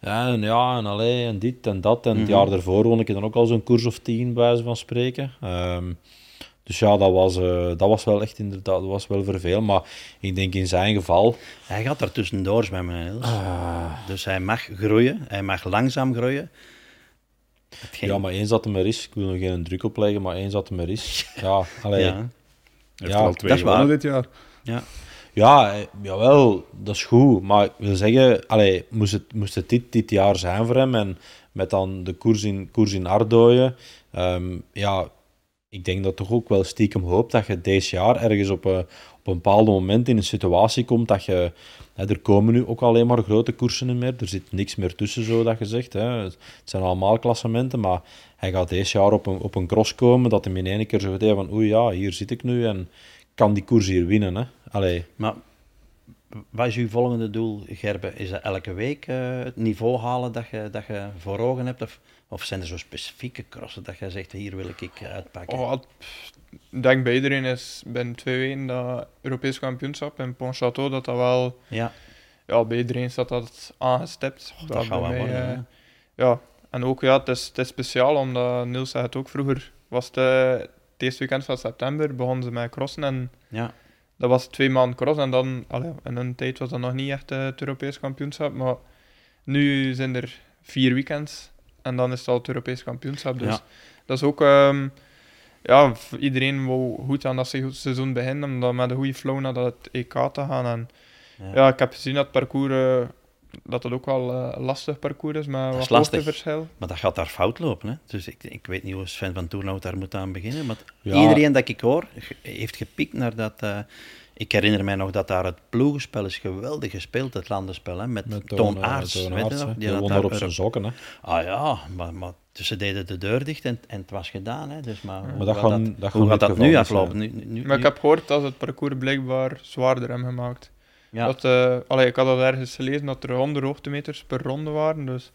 Ja, en ja, en allee, en dit en dat. En mm -hmm. het jaar daarvoor won ik dan ook al zo'n koers of 10, bij wijze van spreken. Um, dus ja, dat was, uh, dat was wel echt inderdaad, dat was wel vervelend. Maar ik denk in zijn geval... Hij gaat er tussendoor mij. Uh. Dus hij mag groeien, hij mag langzaam groeien. Ja, maar eens dat er maar is, ik wil nog geen druk opleggen, maar eens dat er maar is. *laughs* Ja, allee. ja. Heeft ja, al twee dat is waar. dit jaar. Ja. Ja, eh, jawel, dat is goed. Maar ik wil zeggen, allee, moest, het, moest het dit, dit jaar zijn voor hem en met dan de koers in, koers in Ardooien, um, ja, ik denk dat toch ook wel stiekem hoop dat je deze jaar ergens op een, op een bepaald moment in een situatie komt dat je er komen nu ook alleen maar grote koersen meer. Er zit niks meer tussen, zo dat gezegd. Hè. Het zijn allemaal klassementen, maar hij gaat deze jaar op een, op een cross komen dat hij in één keer zo gaat van oei ja, hier zit ik nu en kan die koers hier winnen. Hè. Allee. Maar wat is uw volgende doel, Gerbe? Is dat elke week uh, het niveau halen dat je, dat je voor ogen hebt? Of, of zijn er zo specifieke crossen dat je zegt, hier wil ik uitpakken? Oh, ik denk bij iedereen is binnen twee weken dat Europees kampioenschap in Pontchâteau, dat dat wel... Ja. Ja, bij iedereen staat dat aangestipt. Oh, dat, gaat wel mij, worden, uh, ja. En ook, ja, het is, het is speciaal, omdat Niels zei het ook vroeger, was het, uh, het eerste weekend van september, begonnen ze met crossen en... Ja. Dat was twee maanden cross en dan, allee, in een tijd was dat nog niet echt uh, het Europees kampioenschap, maar nu zijn er vier weekends en dan is het al het Europees kampioenschap. Dus ja. dat is ook... Um, ja, iedereen wil goed aan dat seizoen beginnen, om dan met een goede flow naar dat EK te gaan. En ja, ja ik heb gezien dat het parcours, uh, dat het ook wel uh, een lastig parcours is, met wat hoogteverschil. Maar dat gaat daar fout lopen. Hè? Dus ik, ik weet niet hoe Sven van Toernout daar moet aan beginnen. Maar ja. iedereen dat ik hoor, heeft gepikt naar dat... Uh, ik herinner mij nog dat daar het ploegenspel is geweldig gespeeld, het landenspel, hè, met, met Toon Aarts. Weet je nog? Die, die daar op zijn sokken. Hè. Ah ja, maar, maar dus ze deden de deur dicht en, en het was gedaan. Hè. Dus, maar, maar dat gaan, dat, dat hoe gaat dat nu aflopen? Nu, nu, maar ik heb gehoord dat het parcours blijkbaar zwaarder hebben gemaakt. Ja. Dat, uh, allee, ik had al ergens gelezen dat er 100 hoogtemeters per ronde waren. Dus.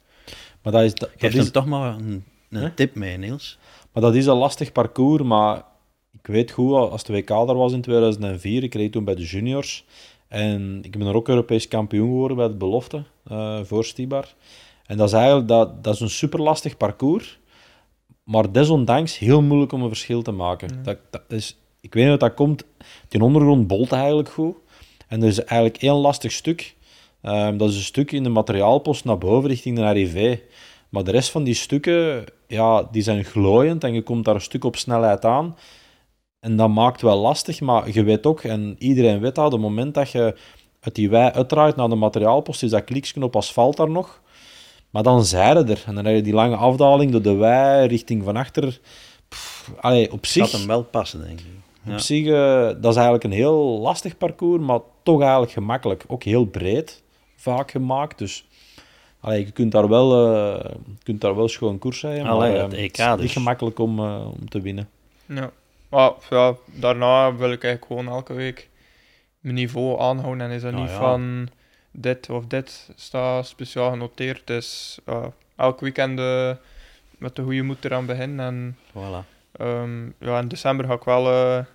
Maar dat is, dat, Geef is... toch maar een, een tip mee, Niels. Maar dat is een lastig parcours, maar ik weet goed, als de WK er was in 2004, ik reed toen bij de juniors. En ik ben er ook Europees kampioen geworden bij de belofte uh, voor Stibar. En dat is eigenlijk dat, dat is een super lastig parcours, maar desondanks heel moeilijk om een verschil te maken. Dat, dat is, ik weet niet wat dat komt. Die ondergrond bolt eigenlijk goed. En er is eigenlijk één lastig stuk. Um, dat is een stuk in de materiaalpost naar boven richting de arrivé. Maar de rest van die stukken, ja, die zijn glooiend en je komt daar een stuk op snelheid aan. En dat maakt wel lastig, maar je weet ook, en iedereen weet dat, op het moment dat je uit die wei uitdraait naar de materiaalpost, is dat kliksknop asfalt daar nog. Maar dan zijde er. En dan heb je die lange afdaling door de wei richting van achter. Pff, allee, op zich... Dat hem wel passen, denk ik. Op zich, uh, dat is eigenlijk een heel lastig parcours, maar toch eigenlijk gemakkelijk. Ook heel breed vaak gemaakt, dus... Allee, je kunt daar wel, uh, kunt daar wel schoon koers rijden, maar Allee, het EK het is niet dus. gemakkelijk om, uh, om te winnen. Ja. Maar ja, daarna wil ik eigenlijk gewoon elke week mijn niveau aanhouden. En is dat Nou niet ja. van dit of dit staat speciaal genoteerd. Dus ja, elk weekend eh, met de goede moed eraan beginnen. En Voilà. ehm, ja, in december ga ik wel eh,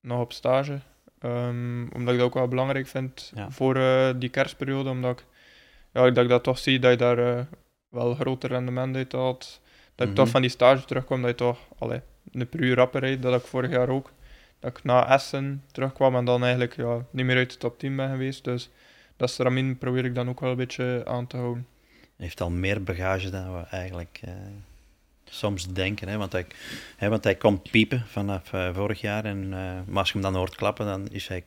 nog op stage. Ehm, omdat ik dat ook wel belangrijk vind Ja. voor die kerstperiode. Omdat ik, ja, dat ik dat toch zie dat je daar wel groter rendement uit haalt. Dat ik Mhm. toch van die stage terugkom, dat je toch allee, een per uur rapper rijdt. Dat ik vorig jaar ook. Dat ik na Essen terugkwam en dan eigenlijk ja, niet meer uit de top 10 ben geweest. Dus dat stramien probeer ik dan ook wel een beetje aan te houden. heeft al meer bagage dan we eigenlijk eh, soms denken. Hè? Want, hij, hè, want hij komt piepen vanaf eh, vorig jaar. En, eh, maar als je hem dan hoort klappen, dan is hij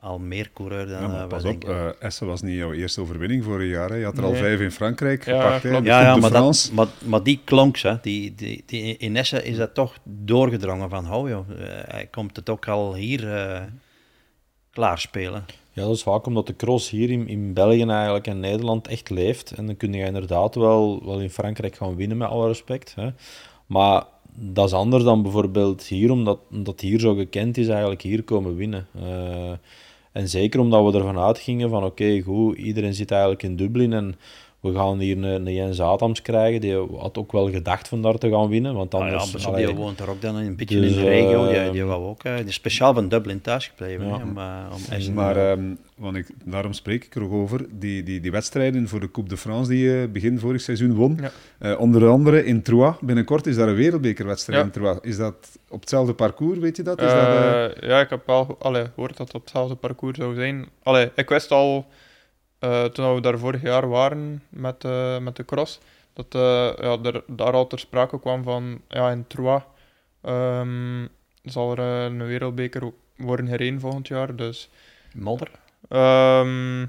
al meer coureur dan Ja, pas op, denken. eh, Essen was niet jouw eerste overwinning vorig jaar. Hè. Je had er al vijf in Frankrijk Ja, gepakt. hè. ja, ja maar, dat, maar, maar die klonk ze. Die, die, die, in Essen is dat toch doorgedrongen van, oh joh, hij komt het ook al hier eh klaarspelen. Ja, dat is vaak omdat de cross hier in, in België eigenlijk en Nederland echt leeft. En dan kun je inderdaad wel, wel in Frankrijk gaan winnen, met alle respect. Hè. Maar dat is anders dan bijvoorbeeld hier, omdat, omdat hier zo gekend is, eigenlijk hier komen winnen. Eh, en zeker omdat we ervan uitgingen van oké, goed, iedereen zit eigenlijk in Dublin en we gaan hier een, een Jens Adams krijgen. Die had ook wel gedacht van daar te gaan winnen. Want Ah ja, anders, maar allee, die woont er ook dan een beetje Dus, in de regio. Die, eh, die wou ook eh, die is speciaal van Dublin thuis gebleven. Ja. om, eh, om Maar ehm, want ik, daarom spreek ik er ook over. Die, die, die wedstrijden voor de Coupe de France die je begin vorig seizoen won. Ja. Eh, onder andere in Troyes. Binnenkort is daar een wereldbekerwedstrijd Ja. in Troyes. Is dat op hetzelfde parcours, weet je dat? Is dat ja, ik heb wel allee, gehoord dat het op hetzelfde parcours zou zijn. Allee, ik wist al, eh, toen we daar vorig jaar waren met, eh, met de cross, dat eh, ja, er, daar al ter sprake kwam van, ja, in Troyes ehm, zal er een wereldbeker worden gereden volgend jaar. Dus Modder. ehm,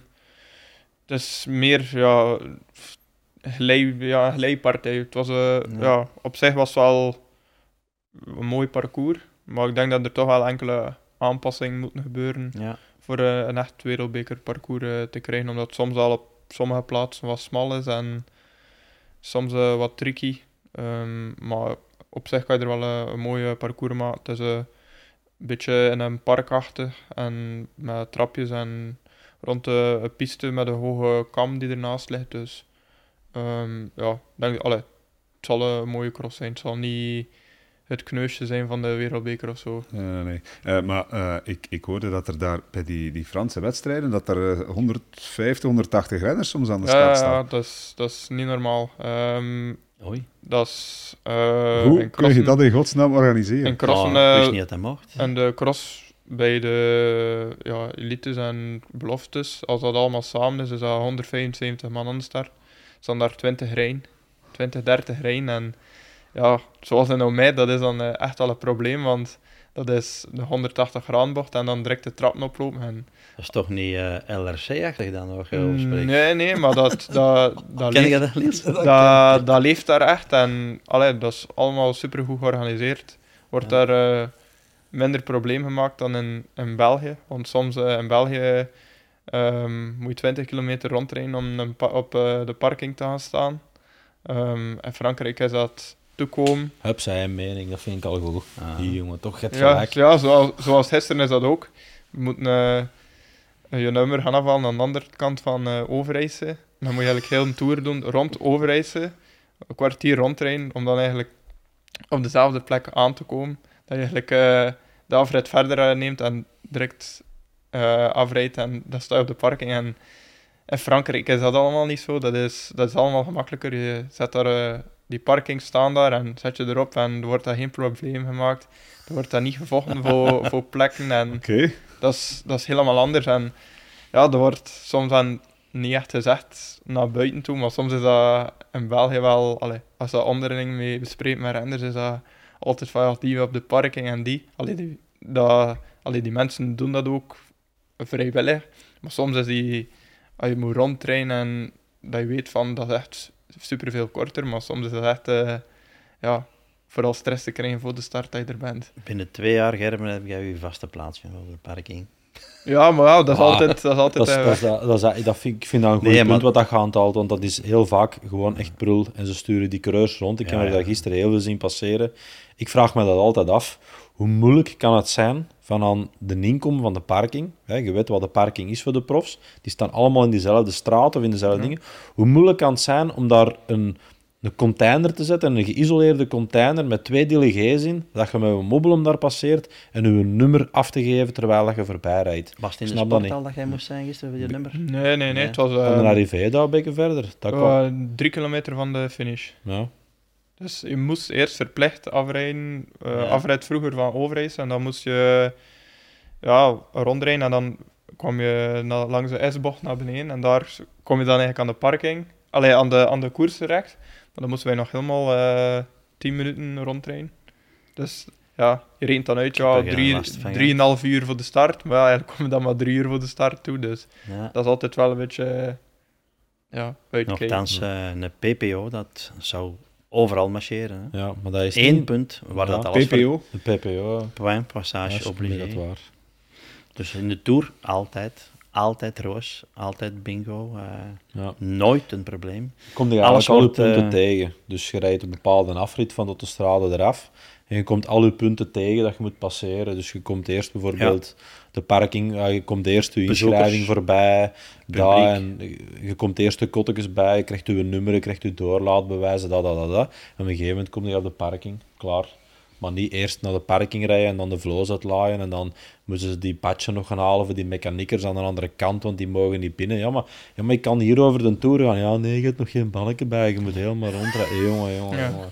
het is meer, ja, glij, ja, glijpartij. Het was, eh, ja. op zich was het wel een mooi parcours, maar ik denk dat er toch wel enkele aanpassingen moeten gebeuren Ja. Voor eh, een echt wereldbekerparcours eh, te krijgen, omdat het soms al op sommige plaatsen wat smal is en soms eh, wat tricky. Ehm, maar op zich kan je er wel een mooi eh, parcours maken. Het is een beetje in een parkachtig en met trapjes en rond de een piste met een hoge kam die ernaast ligt. Dus ehm, ja, denk, allee, het zal een mooie cross zijn. Het zal niet het kneusje zijn van de wereldbeker of zo. Eh, nee. Eh, maar eh, ik, ik hoorde dat er daar bij die, die Franse wedstrijden, dat er eh, 150, 180 renners soms aan de Ja, start ja, staan. dat is, dat is niet normaal. Ehm, Oei. dat is... eh, Hoe kun je dat in godsnaam organiseren? In crossen, Oh, ik eh, niet dat dat mocht. en de cross bij de ja, elites en beloftes, als dat allemaal samen is, is dat 175 man aan de start. staan daar 20 rijden, 20, 30 rijden. En ja, zoals in mij, dat is dan eh, echt al een probleem, want dat is de 180 graden bocht en dan direct de trappen oplopen. En, Dat is toch niet eh, LRC-achtig dan, wat je over Mm, spreekt? nee, nee, maar dat, *laughs* dat, dat Ken leeft- je dat, Niels? dat, dat leeft daar echt en allee, dat is allemaal super goed georganiseerd. Wordt Ja. daar eh, minder probleem gemaakt dan in, in België. Want soms in België ehm, moet je 20 kilometer rondrijden om een pa- op eh, de parking te gaan staan. Ehm, in Frankrijk is dat toekomen. Hup, zei een mening, dat vind ik al goed. Ah. Die jongen, toch, het Ja, gelijk. ja zoals, zoals gisteren is dat ook. Je moet eh, je nummer gaan afhalen aan de andere kant van eh Overijse. Dan moet je eigenlijk heel een tour doen rond Overijse. Een kwartier rondrijden om dan eigenlijk op dezelfde plek aan te komen. Dat je eigenlijk eh, de afrit verder neemt en direct eh, afrijdt en dan sta je op de parking. En in Frankrijk is dat allemaal niet zo. Dat is, dat is allemaal gemakkelijker. Je zet daar eh, die parking staan daar en zet je erop en er wordt daar geen probleem gemaakt. Er wordt daar niet gevochten voor, *laughs* voor plekken en Oké. dat is, dat is helemaal anders. En ja, er wordt soms dan niet echt gezegd naar buiten toe, maar soms is dat in België wel, allee, als dat onderling mee bespreekt met renders, is dat altijd van ja, die op de parking en die. Allee, die, dat, allee, die mensen doen dat ook vrijwillig, maar soms is die, als je moet rondtrainen en dat je weet van dat is echt superveel korter, maar soms is dat echt, eh, ja, vooral stress te krijgen voor de start dat je er bent. Binnen twee jaar, Gerben, heb jij je vaste plaatsje op de parking. Ja, maar ja, dat is Ah, altijd, dat is altijd Dat, is, eh, dat, is, dat, dat, dat vind, ik vind dat een goed Nee, punt maar- wat dat gehaald want dat is heel vaak gewoon echt prul. En ze sturen die coureurs rond. Ik Ja, heb er ja. daar gisteren heel veel zien passeren. Ik vraag me dat altijd af. Hoe moeilijk kan het zijn van aan de inkom van de parking? Hè, je weet wat de parking is voor de profs. Die staan allemaal in diezelfde straat of in dezelfde dingen. Hoe moeilijk kan het zijn om daar een, een container te zetten, een geïsoleerde container met twee delegés in, dat je met een mobiel daar passeert en je nummer af te geven terwijl dat je voorbij rijdt. Was het in de Snap dat jij moest zijn gisteren voor je nummer? Nee, nee, nee. Nee. Het was En eh, dan arrivé daar een beetje verder. Dat eh, drie kilometer van de finish. Ja. Dus je moest eerst verplicht afrijden. Ja. Afrijd vroeger van Overijs. En dan moest je ja, rondrijden. En dan kwam je na- langs de S-bocht naar beneden. En daar kom je dan eigenlijk aan de parking. Allee, aan de, aan de koers terecht. Maar dan moesten wij nog helemaal eh 10 minuten rondrijden. Dus ja, je reed dan uit. Ja, er geen drie- last van, ja. drieënhalf uur voor de start. Maar ja, eigenlijk kom je dan maar drie uur voor de start toe. Dus Ja. dat is altijd wel een beetje... ja, uitkijken. Nochtans, eh, een PPO, dat zou overal marcheren. Hè. ja, maar dat is Eén niet- punt waar Ja, dat alles voor PPO. De PPO. point Ja, passage is obligé. dat waar. Dus in de Tour altijd, altijd roos, altijd bingo, eh, Ja. nooit een probleem. Kom je Alles eigenlijk al je punten eh, tegen. Dus je rijdt een bepaalde afrit van de autostrade eraf. En je komt al je punten tegen dat je moet passeren. Dus je komt eerst bijvoorbeeld de parking, ja, je komt eerst je Bezoekers, inschrijving voorbij. Daar, en je komt eerst de kottekes bij, je krijgt je nummer, je krijgt je doorlaatbewijzen, dat, dat, dat, dat. En op een gegeven moment kom je op de parking, klaar. Maar niet eerst naar de parking rijden en dan de vloos uitlaaien en dan moeten ze die patchen nog gaan halen voor die mechaniekers aan de andere kant, want die mogen niet binnen. Ja, maar, ja, maar ik kan hier over de tour gaan. Ja, nee, je hebt nog geen balken bij, je moet helemaal rondrijden. Jongen, jongen, Ja. jongen.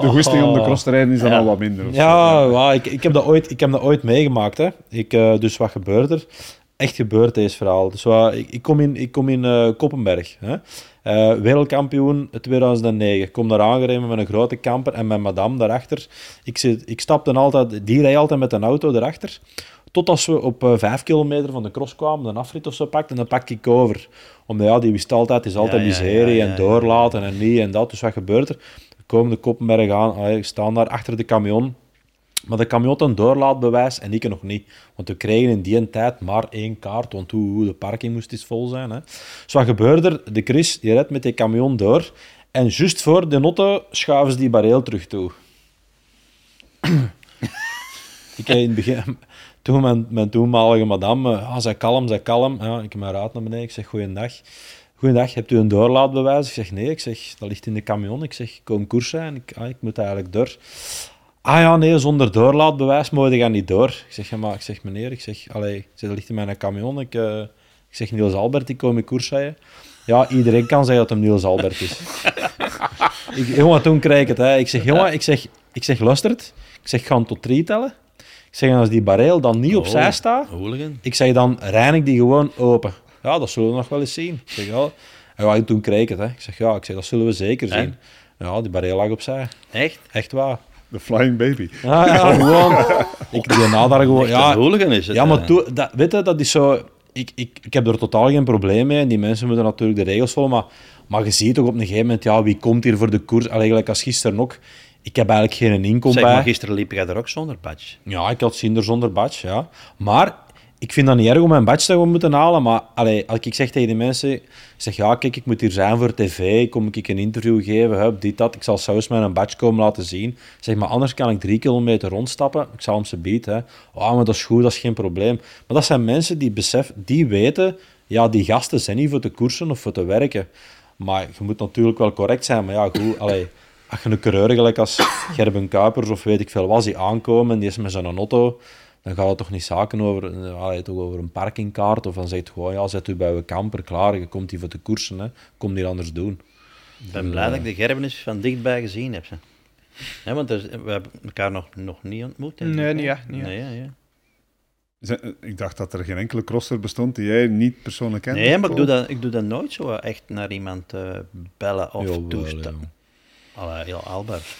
De goesting om de cross te rijden is dan al wat minder. of zo. Ja, ik, ik, heb dat ooit, ik heb dat ooit meegemaakt. Hè. Ik, eh, dus wat gebeurt er? Echt gebeurt deze verhaal. Dus wat, ik, ik kom in, ik kom in eh, Koppenberg. Hè. Eh, wereldkampioen 2009. Ik kom daar aangereden met een grote camper en met madame daarachter. Ik, zit, ik stap dan altijd, die rijdt altijd met een auto daarachter. Tot als we op eh, vijf kilometer van de cross kwamen, een afrit of zo pakten, dan pak ik over. Omdat ja, die wist altijd, het is altijd Ja, miserie ja, en doorlaten en niet en dat. Dus wat gebeurt er? We komen de Koppenberg aan, allee, ik sta daar achter de camion. Maar de camion had een doorlaatbewijs en ik nog niet. Want we kregen in die tijd maar één kaart, want hoe, de parking moest eens vol zijn. Hè. Dus wat gebeurde er? De Chris die redt met die camion door. En juist voor de auto schuiven ze die bareel terug toe. *coughs* ik heb in het begin... Toen mijn, mijn toenmalige madame, ah, zij kalm, zij kalm. Ja, ik heb mijn raad naar beneden, ik zeg goeiedag. Goeiedag, hebt u een doorlaatbewijs? Ik zeg nee, ik zeg dat ligt in de camion. Ik zeg, ik kom koersen en ik, ah, ik moet eigenlijk door. Ah ja, nee, zonder doorlaatbewijs mogen je niet door. Ik zeg, ja, maar ik zeg, meneer, ik zeg, allee, ik dat ligt in mijn camion. Ik, eh, ik zeg, Niels Albert, ik kom in koers. Ja, iedereen kan zeggen dat hem Niels Albert is. *laughs* ik, jongen, toen kreeg ik het. Hè. Ik zeg, jongen, ik zeg, ik zeg, luistert. Ik zeg, ga hem tot drie tellen. Ik zeg, als die bareel dan niet opzij Oh, staat, Hooligan. ik zeg dan, reinig die gewoon open. Ja, dat zullen we nog wel eens zien. Ik zeg, ja. En ja, toen kreeg ik het. Hè. Ik zeg, ja, ik zeg, dat zullen we zeker En? zien. Ja, die bareel lag opzij. Echt? Echt waar. De Flying Baby. Ja, ja, *laughs* gewoon. Ik daar gewoon. Ja, hooligan is het. ja maar toe, dat, weet je, dat is zo. Ik, ik, ik heb er totaal geen probleem mee. En die mensen moeten natuurlijk de regels volgen. Maar, maar je ziet toch op een gegeven moment, ja, wie komt hier voor de koers? Eigenlijk als gisteren ook. Ik heb eigenlijk geen inkomen Zeg bij. maar, gisteren liep jij er ook zonder badge. Ja, ik had Cinder zonder badge, ja. Maar ik vind dat niet erg om mijn badge te moeten halen. Maar allee, als ik zeg tegen die mensen, ik zeg ja, kijk, ik moet hier zijn voor tv, kom ik een interview geven, hup, dit, dat. Ik zal zelfs mijn badge komen laten zien. Zeg maar, anders kan ik drie kilometer rondstappen. Ik zal hem ze bieden. Oh, maar dat is goed, dat is geen probleem. Maar dat zijn mensen die besef, die weten, ja, die gasten zijn niet voor te koersen of voor te werken. Maar je moet natuurlijk wel correct zijn. Maar ja, goed, allee, als je een coureur gelijk als Gerben Kuipers of weet ik veel was, die aankomen en die is met zijn auto, dan dan gaat het toch niet zaken over, uh, allee, toch over een parkingkaart, of dan zegt gewoon, ja, zet u bij uw camper klaar, je komt hier voor de koersen, hè. kom hier anders doen. Ik ben blij dat ik de Gerbenis van dichtbij gezien heb. Hè, want er, we hebben elkaar nog, nog niet ontmoet. Nee, niet echt, niet Nee, ja, ja. Ze- Ik dacht dat er geen enkele crosser bestond die jij niet persoonlijk kent. Nee, maar ik doe, dat, ik doe dat nooit zo echt naar iemand eh, bellen of toestaan. Allee, ja, Albert.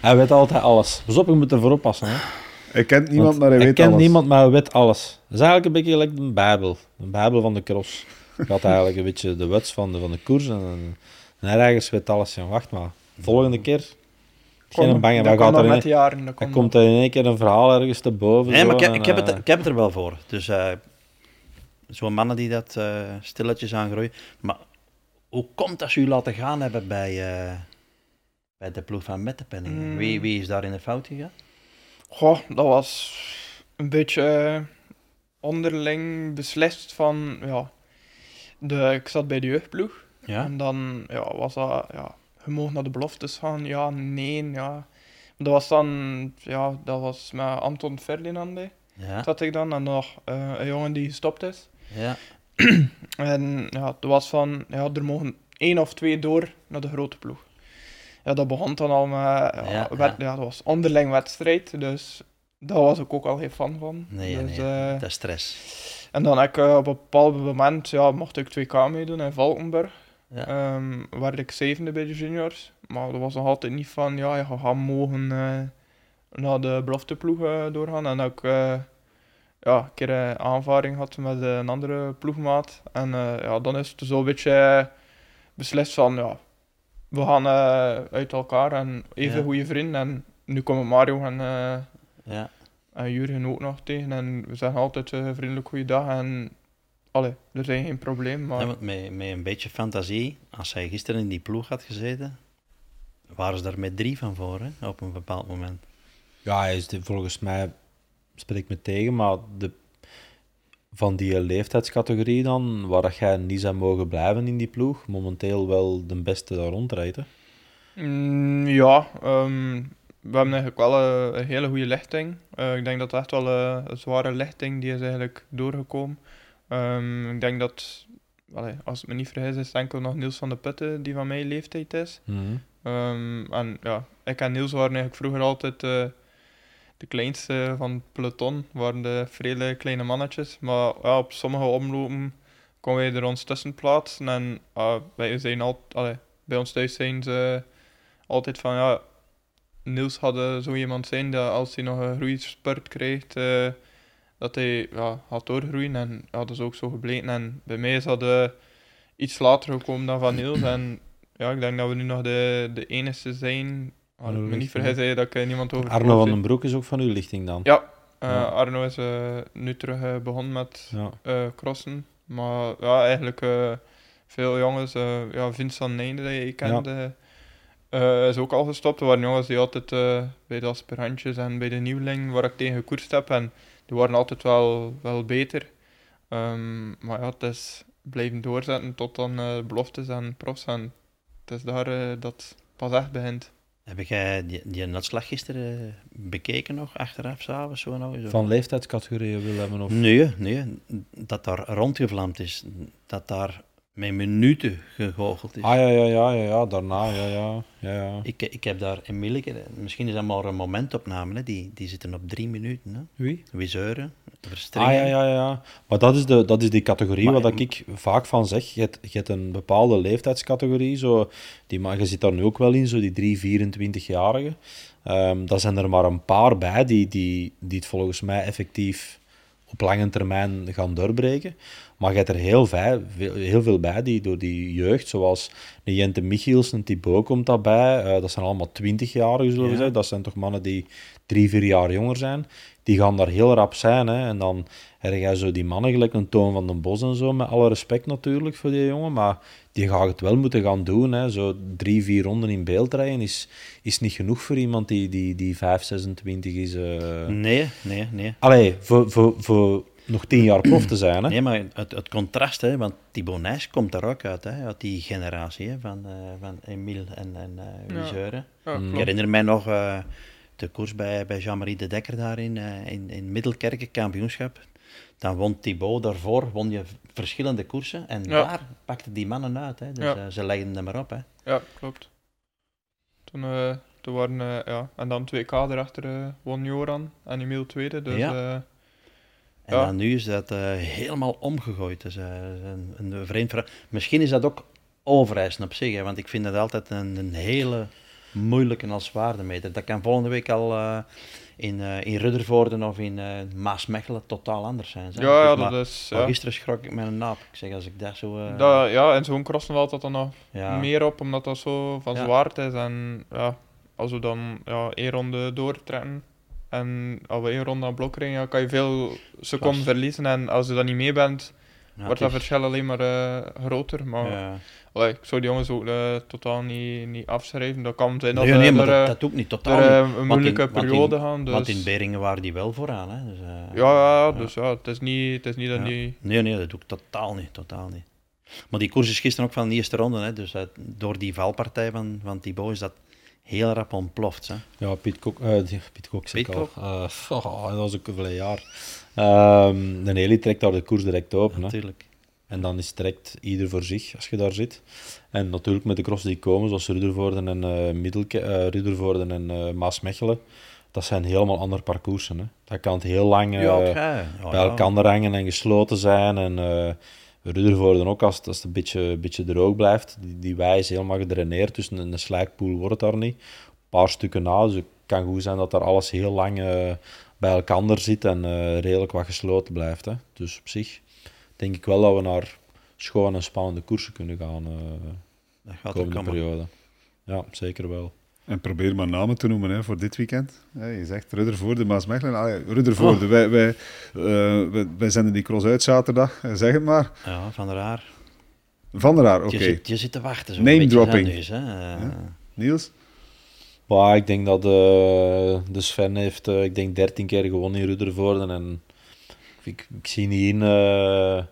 Hij weet altijd alles. Pas op, je moet ervoor oppassen. Hè. Hij kent niemand, Want maar hij weet kent alles. niemand, maar hij weet alles. Dat is eigenlijk een beetje gelijk een bijbel. Een bijbel van de cross. *laughs* Je gaat eigenlijk een beetje de wets van de, van de koers. En, en, en hij ergens weet alles. Ja, wacht maar. Volgende keer. Geen bange, dat maar komt gaat er met de jaren. Er komt komt er in één keer een verhaal ergens te boven. Nee, zo, maar ik heb, en, ik, heb het, eh, ik heb het er wel voor. Dus eh, zo'n mannen die dat eh, stilletjes aangroeien. Maar hoe komt dat ze u laten gaan hebben bij, eh, bij de ploeg van Mettepenning? Mm. Wie, wie is daar in de fout gegaan? Goh, dat was een beetje eh, onderling beslist van, ja, de, ik zat bij de jeugdploeg. Ja? En dan ja, was dat, ja, je mag naar de beloftes gaan, ja, nee, ja. Dat was dan, ja, dat was met Anton Ferdinand bij, Ja? zat ik dan. En nog eh, een jongen die gestopt is. Ja? *clears throat* En ja, het was van, ja, er mogen één of twee door naar de grote ploeg. Ja, dat begon dan al met, ja, dat was onderling wedstrijd, dus daar was ik ook al geen fan van. Nee, dus, nee, eh, dat is stress. en dan heb ik eh, op een bepaald moment, ja, mocht ik 2K meedoen in Valkenburg. Ja. Ehm werd ik zevende bij de juniors. Maar dat was nog altijd niet van, ja, je gaat mogen eh, naar de belofteploeg doorgaan. En ook ja, een keer een aanvaring had met een andere ploegmaat. En ja, dan is het zo een beetje beslist van, ja, we gaan eh, uit elkaar en even Ja. goede vrienden. En nu komen Mario en, eh Ja. en Jurgen ook nog tegen. En we zeggen altijd eh, vriendelijk goeiedag. En allee, er zijn geen probleem. Maar Ja, want met, met een beetje fantasie, als hij gisteren in die ploeg had gezeten, waren ze daar met drie van voor, hè, op een bepaald moment. Ja, hij is de- volgens mij, spreek me tegen, maar de, van die leeftijdscategorie dan, waar dat jij niet zou mogen blijven in die ploeg, momenteel wel de beste daar rondrijdt. hè. Mm, ja, ehm, we hebben eigenlijk wel een hele goede lichting. Eh, ik denk dat het echt wel een zware lichting die is eigenlijk doorgekomen. Ehm, ik denk dat, als het me niet vergis, is het enkel nog Niels van de Putten die van mijn leeftijd is. Mhm. Ehm, en ja, ik en Niels waren eigenlijk vroeger altijd eh, de kleinste van het peloton. waren de vrede kleine mannetjes. Maar ja, op sommige omlopen konden wij er ons tussen plaatsen. En wij zijn al, bij ons thuis zijn ze altijd van ja. Niels had zo iemand zijn dat als hij nog een groeispurt krijgt, eh, dat hij ja, gaat doorgroeien. En dat is ook zo gebleken. En bij mij is dat eh, iets later gekomen dan van Niels. En ja, ik denk dat we nu nog de, de enige zijn. Als ik me niet vergis, dat ik eh, niemand over Arno van den Broek is ook van uw lichting dan. Ja, eh, Ja. Arno is eh, nu terug begonnen met Ja. eh, crossen. Maar ja, eigenlijk eh, veel jongens. eh ja, Vincent Neinde, die je kende, eh, is ook al gestopt. Er waren jongens die altijd eh, bij de aspirantjes en bij de nieuweling waar ik tegen gekoerst heb. En die waren altijd wel, wel beter. Ehm, maar ja, het is blijven doorzetten tot dan eh, beloftes en profs. En het is daar eh, dat het pas echt begint. Heb jij die, die uitslag gisteren eh, bekeken nog, achteraf, s'avonds? Zo nog? Zo? Van leeftijdscategorieën wil hebben of... Nee, nee, dat daar rondgevlamd is. Dat daar met minuten gegoocheld is. Ah ja, ja, ja, ja, ja, daarna, ja, ja, ja, ja. Ik, ik heb daar Emileke, misschien is dat maar een momentopname, hè. Die, die zitten op drie minuten. Hè. Wie? Wiseuren, Verstringen. Ah ja, ja, ja. Maar dat is, de, dat is die categorie waar dat ik vaak van zeg. Je hebt, je hebt een bepaalde leeftijdscategorie. Zo, die, maar je zit daar nu ook wel in, zo die 3, 24-jarigen. Ehm daar zijn er maar een paar bij die, die, die het volgens mij effectief op lange termijn gaan doorbreken. Maar je hebt er heel, veel, heel veel bij die door die jeugd, zoals de Jente Michiels, een Thibaut komt daarbij. Eh, dat zijn allemaal 20-jarigen, zullen we Ja. zeggen. Dat zijn toch mannen die drie, vier jaar jonger zijn. Die gaan daar heel rap zijn. Hè. En dan heb jij zo die mannen, gelijk een Toon van den Bos en zo, met alle respect natuurlijk voor die jongen. Maar die gaat het wel moeten gaan doen. Hè. Zo drie, vier ronden in beeld rijden is, is niet genoeg voor iemand die, die, die 5, 26 is. eh. Nee, nee, nee. Allee, voor, voor, voor nog tien jaar prof te zijn. Hè. Nee, maar het, het contrast, hè, want Thibaut Nijs komt er ook uit, hè, uit die generatie hè, van, eh van Emile en, en eh Ja. Wiseuren. Ja, Mm. Ik herinner mij nog, eh, de koers bij, bij Jean-Marie de Dekker daar in, eh, in, in Middelkerken, kampioenschap. Dan won Thibaut daarvoor, won je verschillende koersen. En Ja. daar pakte die mannen uit. Hè. Dus Ja. eh, ze legden hem maar op. Hè. Ja, klopt. Toen, eh, toen waren, eh, ja, en dan 2K erachter eh, won Joran en Emiel tweede. Dus Ja. En Ja. dan nu is dat eh, helemaal omgegooid. Dus, eh, een, een vreemd verhaal. Misschien is dat ook overeisen op zich. Hè, want ik vind dat altijd een, een hele moeilijke als waardemeter. Dat kan volgende week al eh, in, in Ruddervoorden of in Maasmechelen totaal anders zijn. zeg. ja, ja, maar, dat is... Ja. gisteren schrok ik met een naap. Ik zeg, als ik daar zo... Dat, ja, en zo'n crossen valt dat dan nog ja, meer op, omdat dat zo van zwaard is. En ja, als we dan ja, één ronde doortrekken en als we één ronde aan blok rijden, ja, kan je veel seconden verliezen. En als je dan niet mee bent, ja, wordt dat verschil alleen maar eh, groter. Maar ja. allee, ik zou die jongens ook eh, totaal niet, niet afschrijven. Dat kan zijn dat Nee, maar er, dat, eh, dat ook niet. Totaal er, een moeilijke in- periode gaan. Dus, Want in Beringen waren die wel vooraan. Hè. Dus, ja, ja, ja. dus ja, het is niet, het is niet dat die... Nee, nee, dat doe ik totaal niet. Totaal niet. Maar die koers is gisteren ook van de eerste ronde. Hè, dus door die valpartij van, van Thibaut is dat heel rap ontploft. Hè. Ja, Piet Kok, die- Piet Kok zeg ik Piet al. *laughs* Oh, dat was ook een jaar. Ehm de Heli trekt daar de koers direct open. Hè. Natuurlijk. En dan is direct ieder voor zich als je daar zit. En natuurlijk met de cross die komen, zoals Ruddervoorden en, eh Middelke, Ruddervoorden en eh, Maasmechelen, dat zijn helemaal andere parcoursen. Hè. Dat kan het heel lang ja, ja, bij ja. elkaar hangen en gesloten zijn. En Ruddervoorden ook, als het, als het een beetje, beetje droog blijft. Die, die wei is helemaal gedraineerd, dus een, een slijkpoel wordt het daar niet. Een paar stukken na, dus het kan goed zijn dat daar alles heel lang eh, bij elkaar zit en eh, redelijk wat gesloten blijft. Hè. Dus op zich denk ik wel dat we naar schoon en spannende koersen kunnen gaan eh de gaat komende komen. periode. Ja, zeker wel. En probeer maar namen te noemen hè, voor dit weekend. Ja, je zegt Ruddervoorde, Maasmechelen. Ja, Ruddervoorde, wij, wij, eh, wij, wij zenden die cross uit zaterdag. Zeg het maar. Ja, van der Haar. Van der Haar, oké. Je, zit, je zit te wachten. Zo Name een beetje dropping. neus, hè. Eh, Niels? Maar ik denk dat eh, de Sven heeft, ik denk 13 keer gewonnen in Ruddervoorden. En ik, ik zie niet in eh,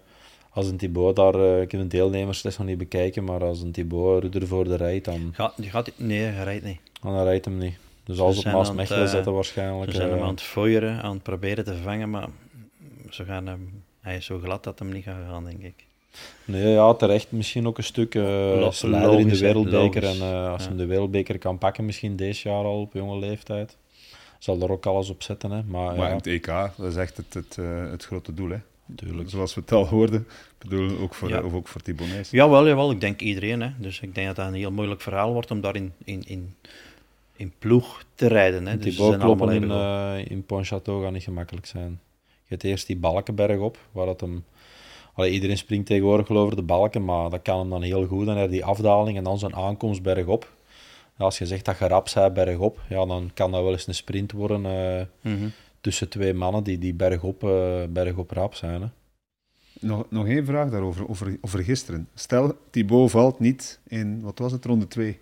als een Thibaut daar, ik heb een deelnemersles nog niet bekijken, maar als een Thibaut Ruddervoorde rijdt, dan, Gaat, die gaat, nee, hij rijdt niet. Dan rijdt hem niet. Dus als op Maasmechelen eh, zetten Ze waarschijnlijk. zijn hem eh, aan het fooieren, aan het proberen te vangen, maar ze gaan hem, hij is zo glad dat hem niet gaat gaan, denk ik. Nee, ja, terecht misschien ook een stuk. eh als leider in de wereldbeker. logisch. En eh, als Ja. hij de wereldbeker kan pakken, misschien deze jaar al op jonge leeftijd. Zal er ook alles op zetten. Hè. Maar, Maar ja, het EK, dat is echt het, het, eh, het grote doel. Hè. natuurlijk. Zoals we het al hoorden. Ik bedoel, ook voor, Ja. of ook voor Thibaut Nijs. Jawel, jawel, ik denk iedereen. Hè. Dus ik denk dat dat een heel moeilijk verhaal wordt om daar in, in, in, in ploeg te rijden. Hè. Dus die in, eh in Pontchâteau gaat niet gemakkelijk zijn. Je hebt eerst die Balkenberg op, waar dat hem... Allee, iedereen springt tegenwoordig over de balken, maar dat kan hem dan heel goed. Dan heb je die afdaling en dan zijn aankomst bergop. Ja, als je zegt dat je rap bent bergop, ja, dan kan dat wel eens een sprint worden eh, Mhm. tussen twee mannen die, die bergop, eh bergop rap zijn. Hè. Nog, nog één vraag daarover, over, over gisteren. Stel, Thibaut valt niet in, wat was het, ronde 2.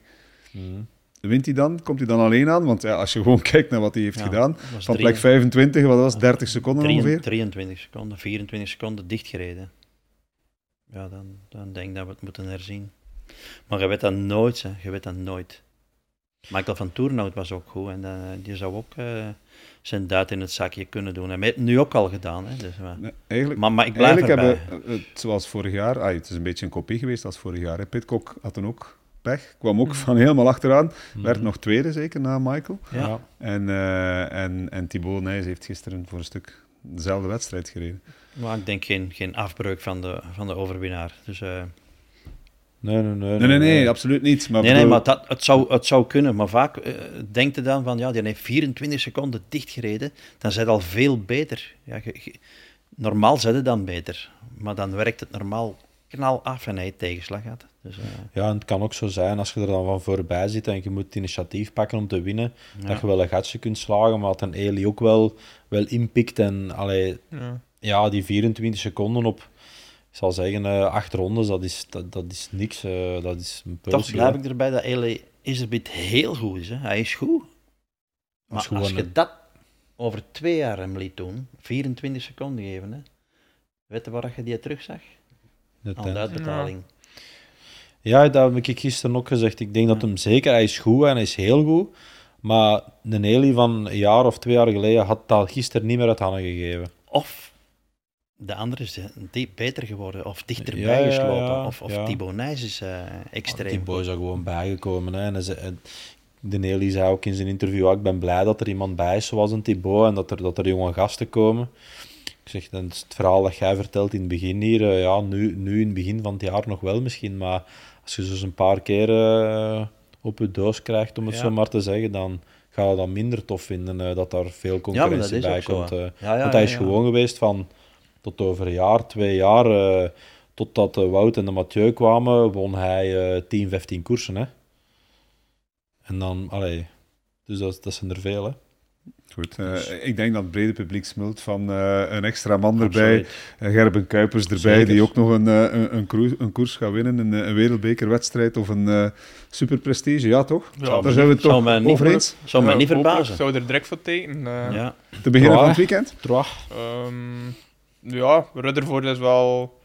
Mhm. Wint hij dan? Komt hij dan alleen aan? Want ja, als je gewoon *laughs* kijkt naar wat hij heeft Ja, gedaan, van plek 25, wat was het, 30 seconden ongeveer? 23 seconden, 24 seconden dichtgereden. Ja, dan, dan denk ik dat we het moeten herzien. Maar je weet dat nooit, hè. je weet dat nooit. Michael van Toernout was ook goed en eh, die zou ook eh, zijn duit in het zakje kunnen doen. En hij heeft het nu ook al gedaan. Hè. Dus, maar, Nee, eigenlijk, maar, maar ik blijf eigenlijk erbij. hebben, eh, het, zoals vorig jaar, ah, het is een beetje een kopie geweest als vorig jaar. hè. Pitcock had dan ook pech, kwam ook van helemaal achteraan, werd nog tweede zeker na Michael. Ja. En, eh, en, en Thibaut Nijs heeft gisteren voor een stuk dezelfde wedstrijd gereden. Maar ik denk geen, geen afbreuk van de, van de overwinnaar. Dus, eh, Nee, nee, nee. Nee, nee, nee, absoluut niet. Maar nee, nee, maar dat, het, zou, het zou kunnen. Maar vaak eh denkt je dan van, ja, die heeft 24 seconden dichtgereden. Dan zijn al veel beter. Ja, normaal zijn dan beter. Maar dan werkt het normaal knal af en hij tegenslag had. Dus, eh, Ja, en het kan ook zo zijn als je er dan van voorbij zit en je moet het initiatief pakken om te winnen, Ja. dat je wel een gatje kunt slagen, maar dat een Eli ook wel, wel inpikt. En allee, Ja. ja, die 24 seconden op, ik zal zeggen, eh, acht rondes, dat is, dat, dat is niks. eh, dat is een toch blijf ik erbij dat Ele Iserbit heel goed is. Hè. Hij is goed. Maar als je een- dat over twee jaar hem liet doen, 24 seconden geven, hè. weet je waar je die terugzag? Dat, Aan de uitbetaling. Ja, dat heb ik gisteren ook gezegd. Ik denk dat hem zeker, hij is goed en hij is heel goed. Maar de Nelly van een jaar of twee jaar geleden had dat gisteren niet meer uit handen gegeven. Of de andere is die beter geworden, of dichterbij Ja, ja, geslopen. ja, of of ja. Thibaut Nijs is eh, extreem. Die boy is er gewoon bijgekomen. Hè. En en de Nelly zei ook in zijn interview, ah, ik ben blij dat er iemand bij is zoals een Thibaut en dat er, dat er jonge gasten komen. Ik zeg, het verhaal dat jij vertelt in het begin hier, eh, ja, nu, nu in het begin van het jaar nog wel misschien, maar als je eens een paar keer eh, op je doos krijgt, om het Ja. zo maar te zeggen, dan ga je dat minder tof vinden, eh, dat daar veel concurrentie bij zo, komt. eh. Ja, Want hij is gewoon geweest van tot over een jaar, twee jaar, totdat Wout en de Mathieu kwamen, won hij eh 10, 15 koersen. Hè? En dan, allee, dus dat, dat zijn er veel. Hè? Goed, eh, ik denk dat het brede publiek smult van eh, een extra man erbij. Eh, Gerben Kuipers erbij, Zeker. die ook nog een, een, een, koers, een koers gaat winnen, een, een wereldbekerwedstrijd of een eh superprestige, ja toch? Ja, Daar zijn we het toch mij niet over eens. Zou mij niet verbazen. zou er direct voor tekenen. eh. Ja. Te beginnen van het weekend? Ehm, ja, Rutherford is wel.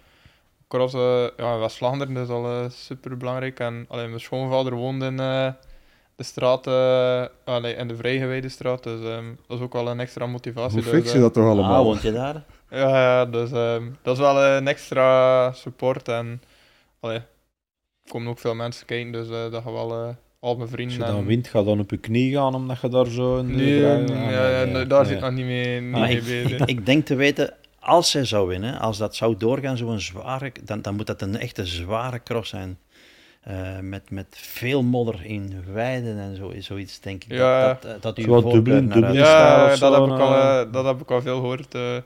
Cross, ja, West-Vlaanderen is al super belangrijk. En allee, mijn schoonvader woont in eh, de straat, eh, allee, in de vrijgewijde straat. Dus ehm, dat is ook wel een extra motivatie. Hoe dus, fix je dat toch Ah, allemaal? woont je daar? Ja, ja dus ehm, dat is wel een extra support. En allee, er komen ook veel mensen kijken, dus eh, dat gaan wel eh, al mijn Als vrienden. je en- dan wint, ga dan op je knie gaan omdat je daar zo in Nee, Ah, ja, ja, nee, nee, daar nee. zit nog niet mee, niet Maar mee ik, bezig. ik, ik denk te weten, als zij zou winnen, als dat zou doorgaan, zo'n zware, dan, dan moet dat een echte zware cross zijn. Eh, met, met veel modder in weiden en zo, zoiets, denk ik. Ja. Dat, dat, eh, dat voorkeur Dublin- naar Dublin Ja, dat zo, heb, ik al, eh. dat heb ik al veel gehoord eh,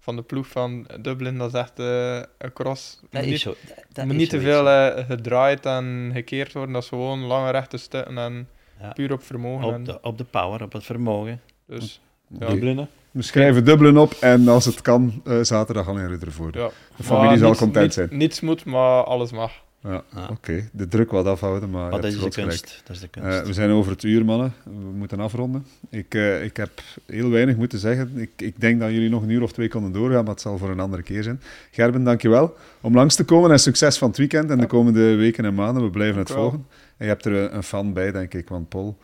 van de ploeg van Dublin. Dat is echt eh, een cross. Dat is niet, zo. dat- dat moet is niet te veel eh, gedraaid en gekeerd worden. Dat is gewoon lange rechte stukken en Ja. puur op vermogen. Op en, de, op de power, op het vermogen. dus ja, Dublin, hè? We schrijven Dublin op en als het kan, eh, zaterdag al in Rutherford. ja. De familie Maar zal niets- content niet- zijn. Niets moet, maar alles mag. Ja, Ja. Oké, de druk wat afhouden, maar, dat is de kunst. Dat is de Eh, kunst. we zijn over het uur, mannen. We moeten afronden. Ik, eh, ik heb heel weinig moeten zeggen. Ik, ik denk dat jullie nog een uur of twee konden doorgaan, maar het zal voor een andere keer zijn. Gerben, dankjewel om langs te komen en succes van het weekend en de komende weken en maanden. We blijven het volgen. En je hebt er een, een fan bij, denk ik, want Paul...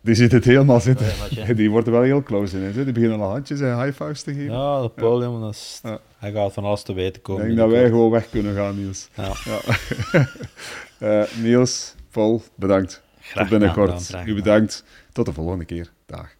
Die zit het helemaal zitten. *laughs* Die wordt er wel heel close in. Hè? Die beginnen al handjes en high fives te geven. Ja, de podium, dat is, Ja. Hij gaat van alles te weten ik komen. denk dat wij gewoon weg kunnen gaan, Niels. Ja. Ja. *laughs* Eh, Niels, Paul, bedankt. Graag Tot binnenkort. U bedankt. Tot de volgende keer. Dag.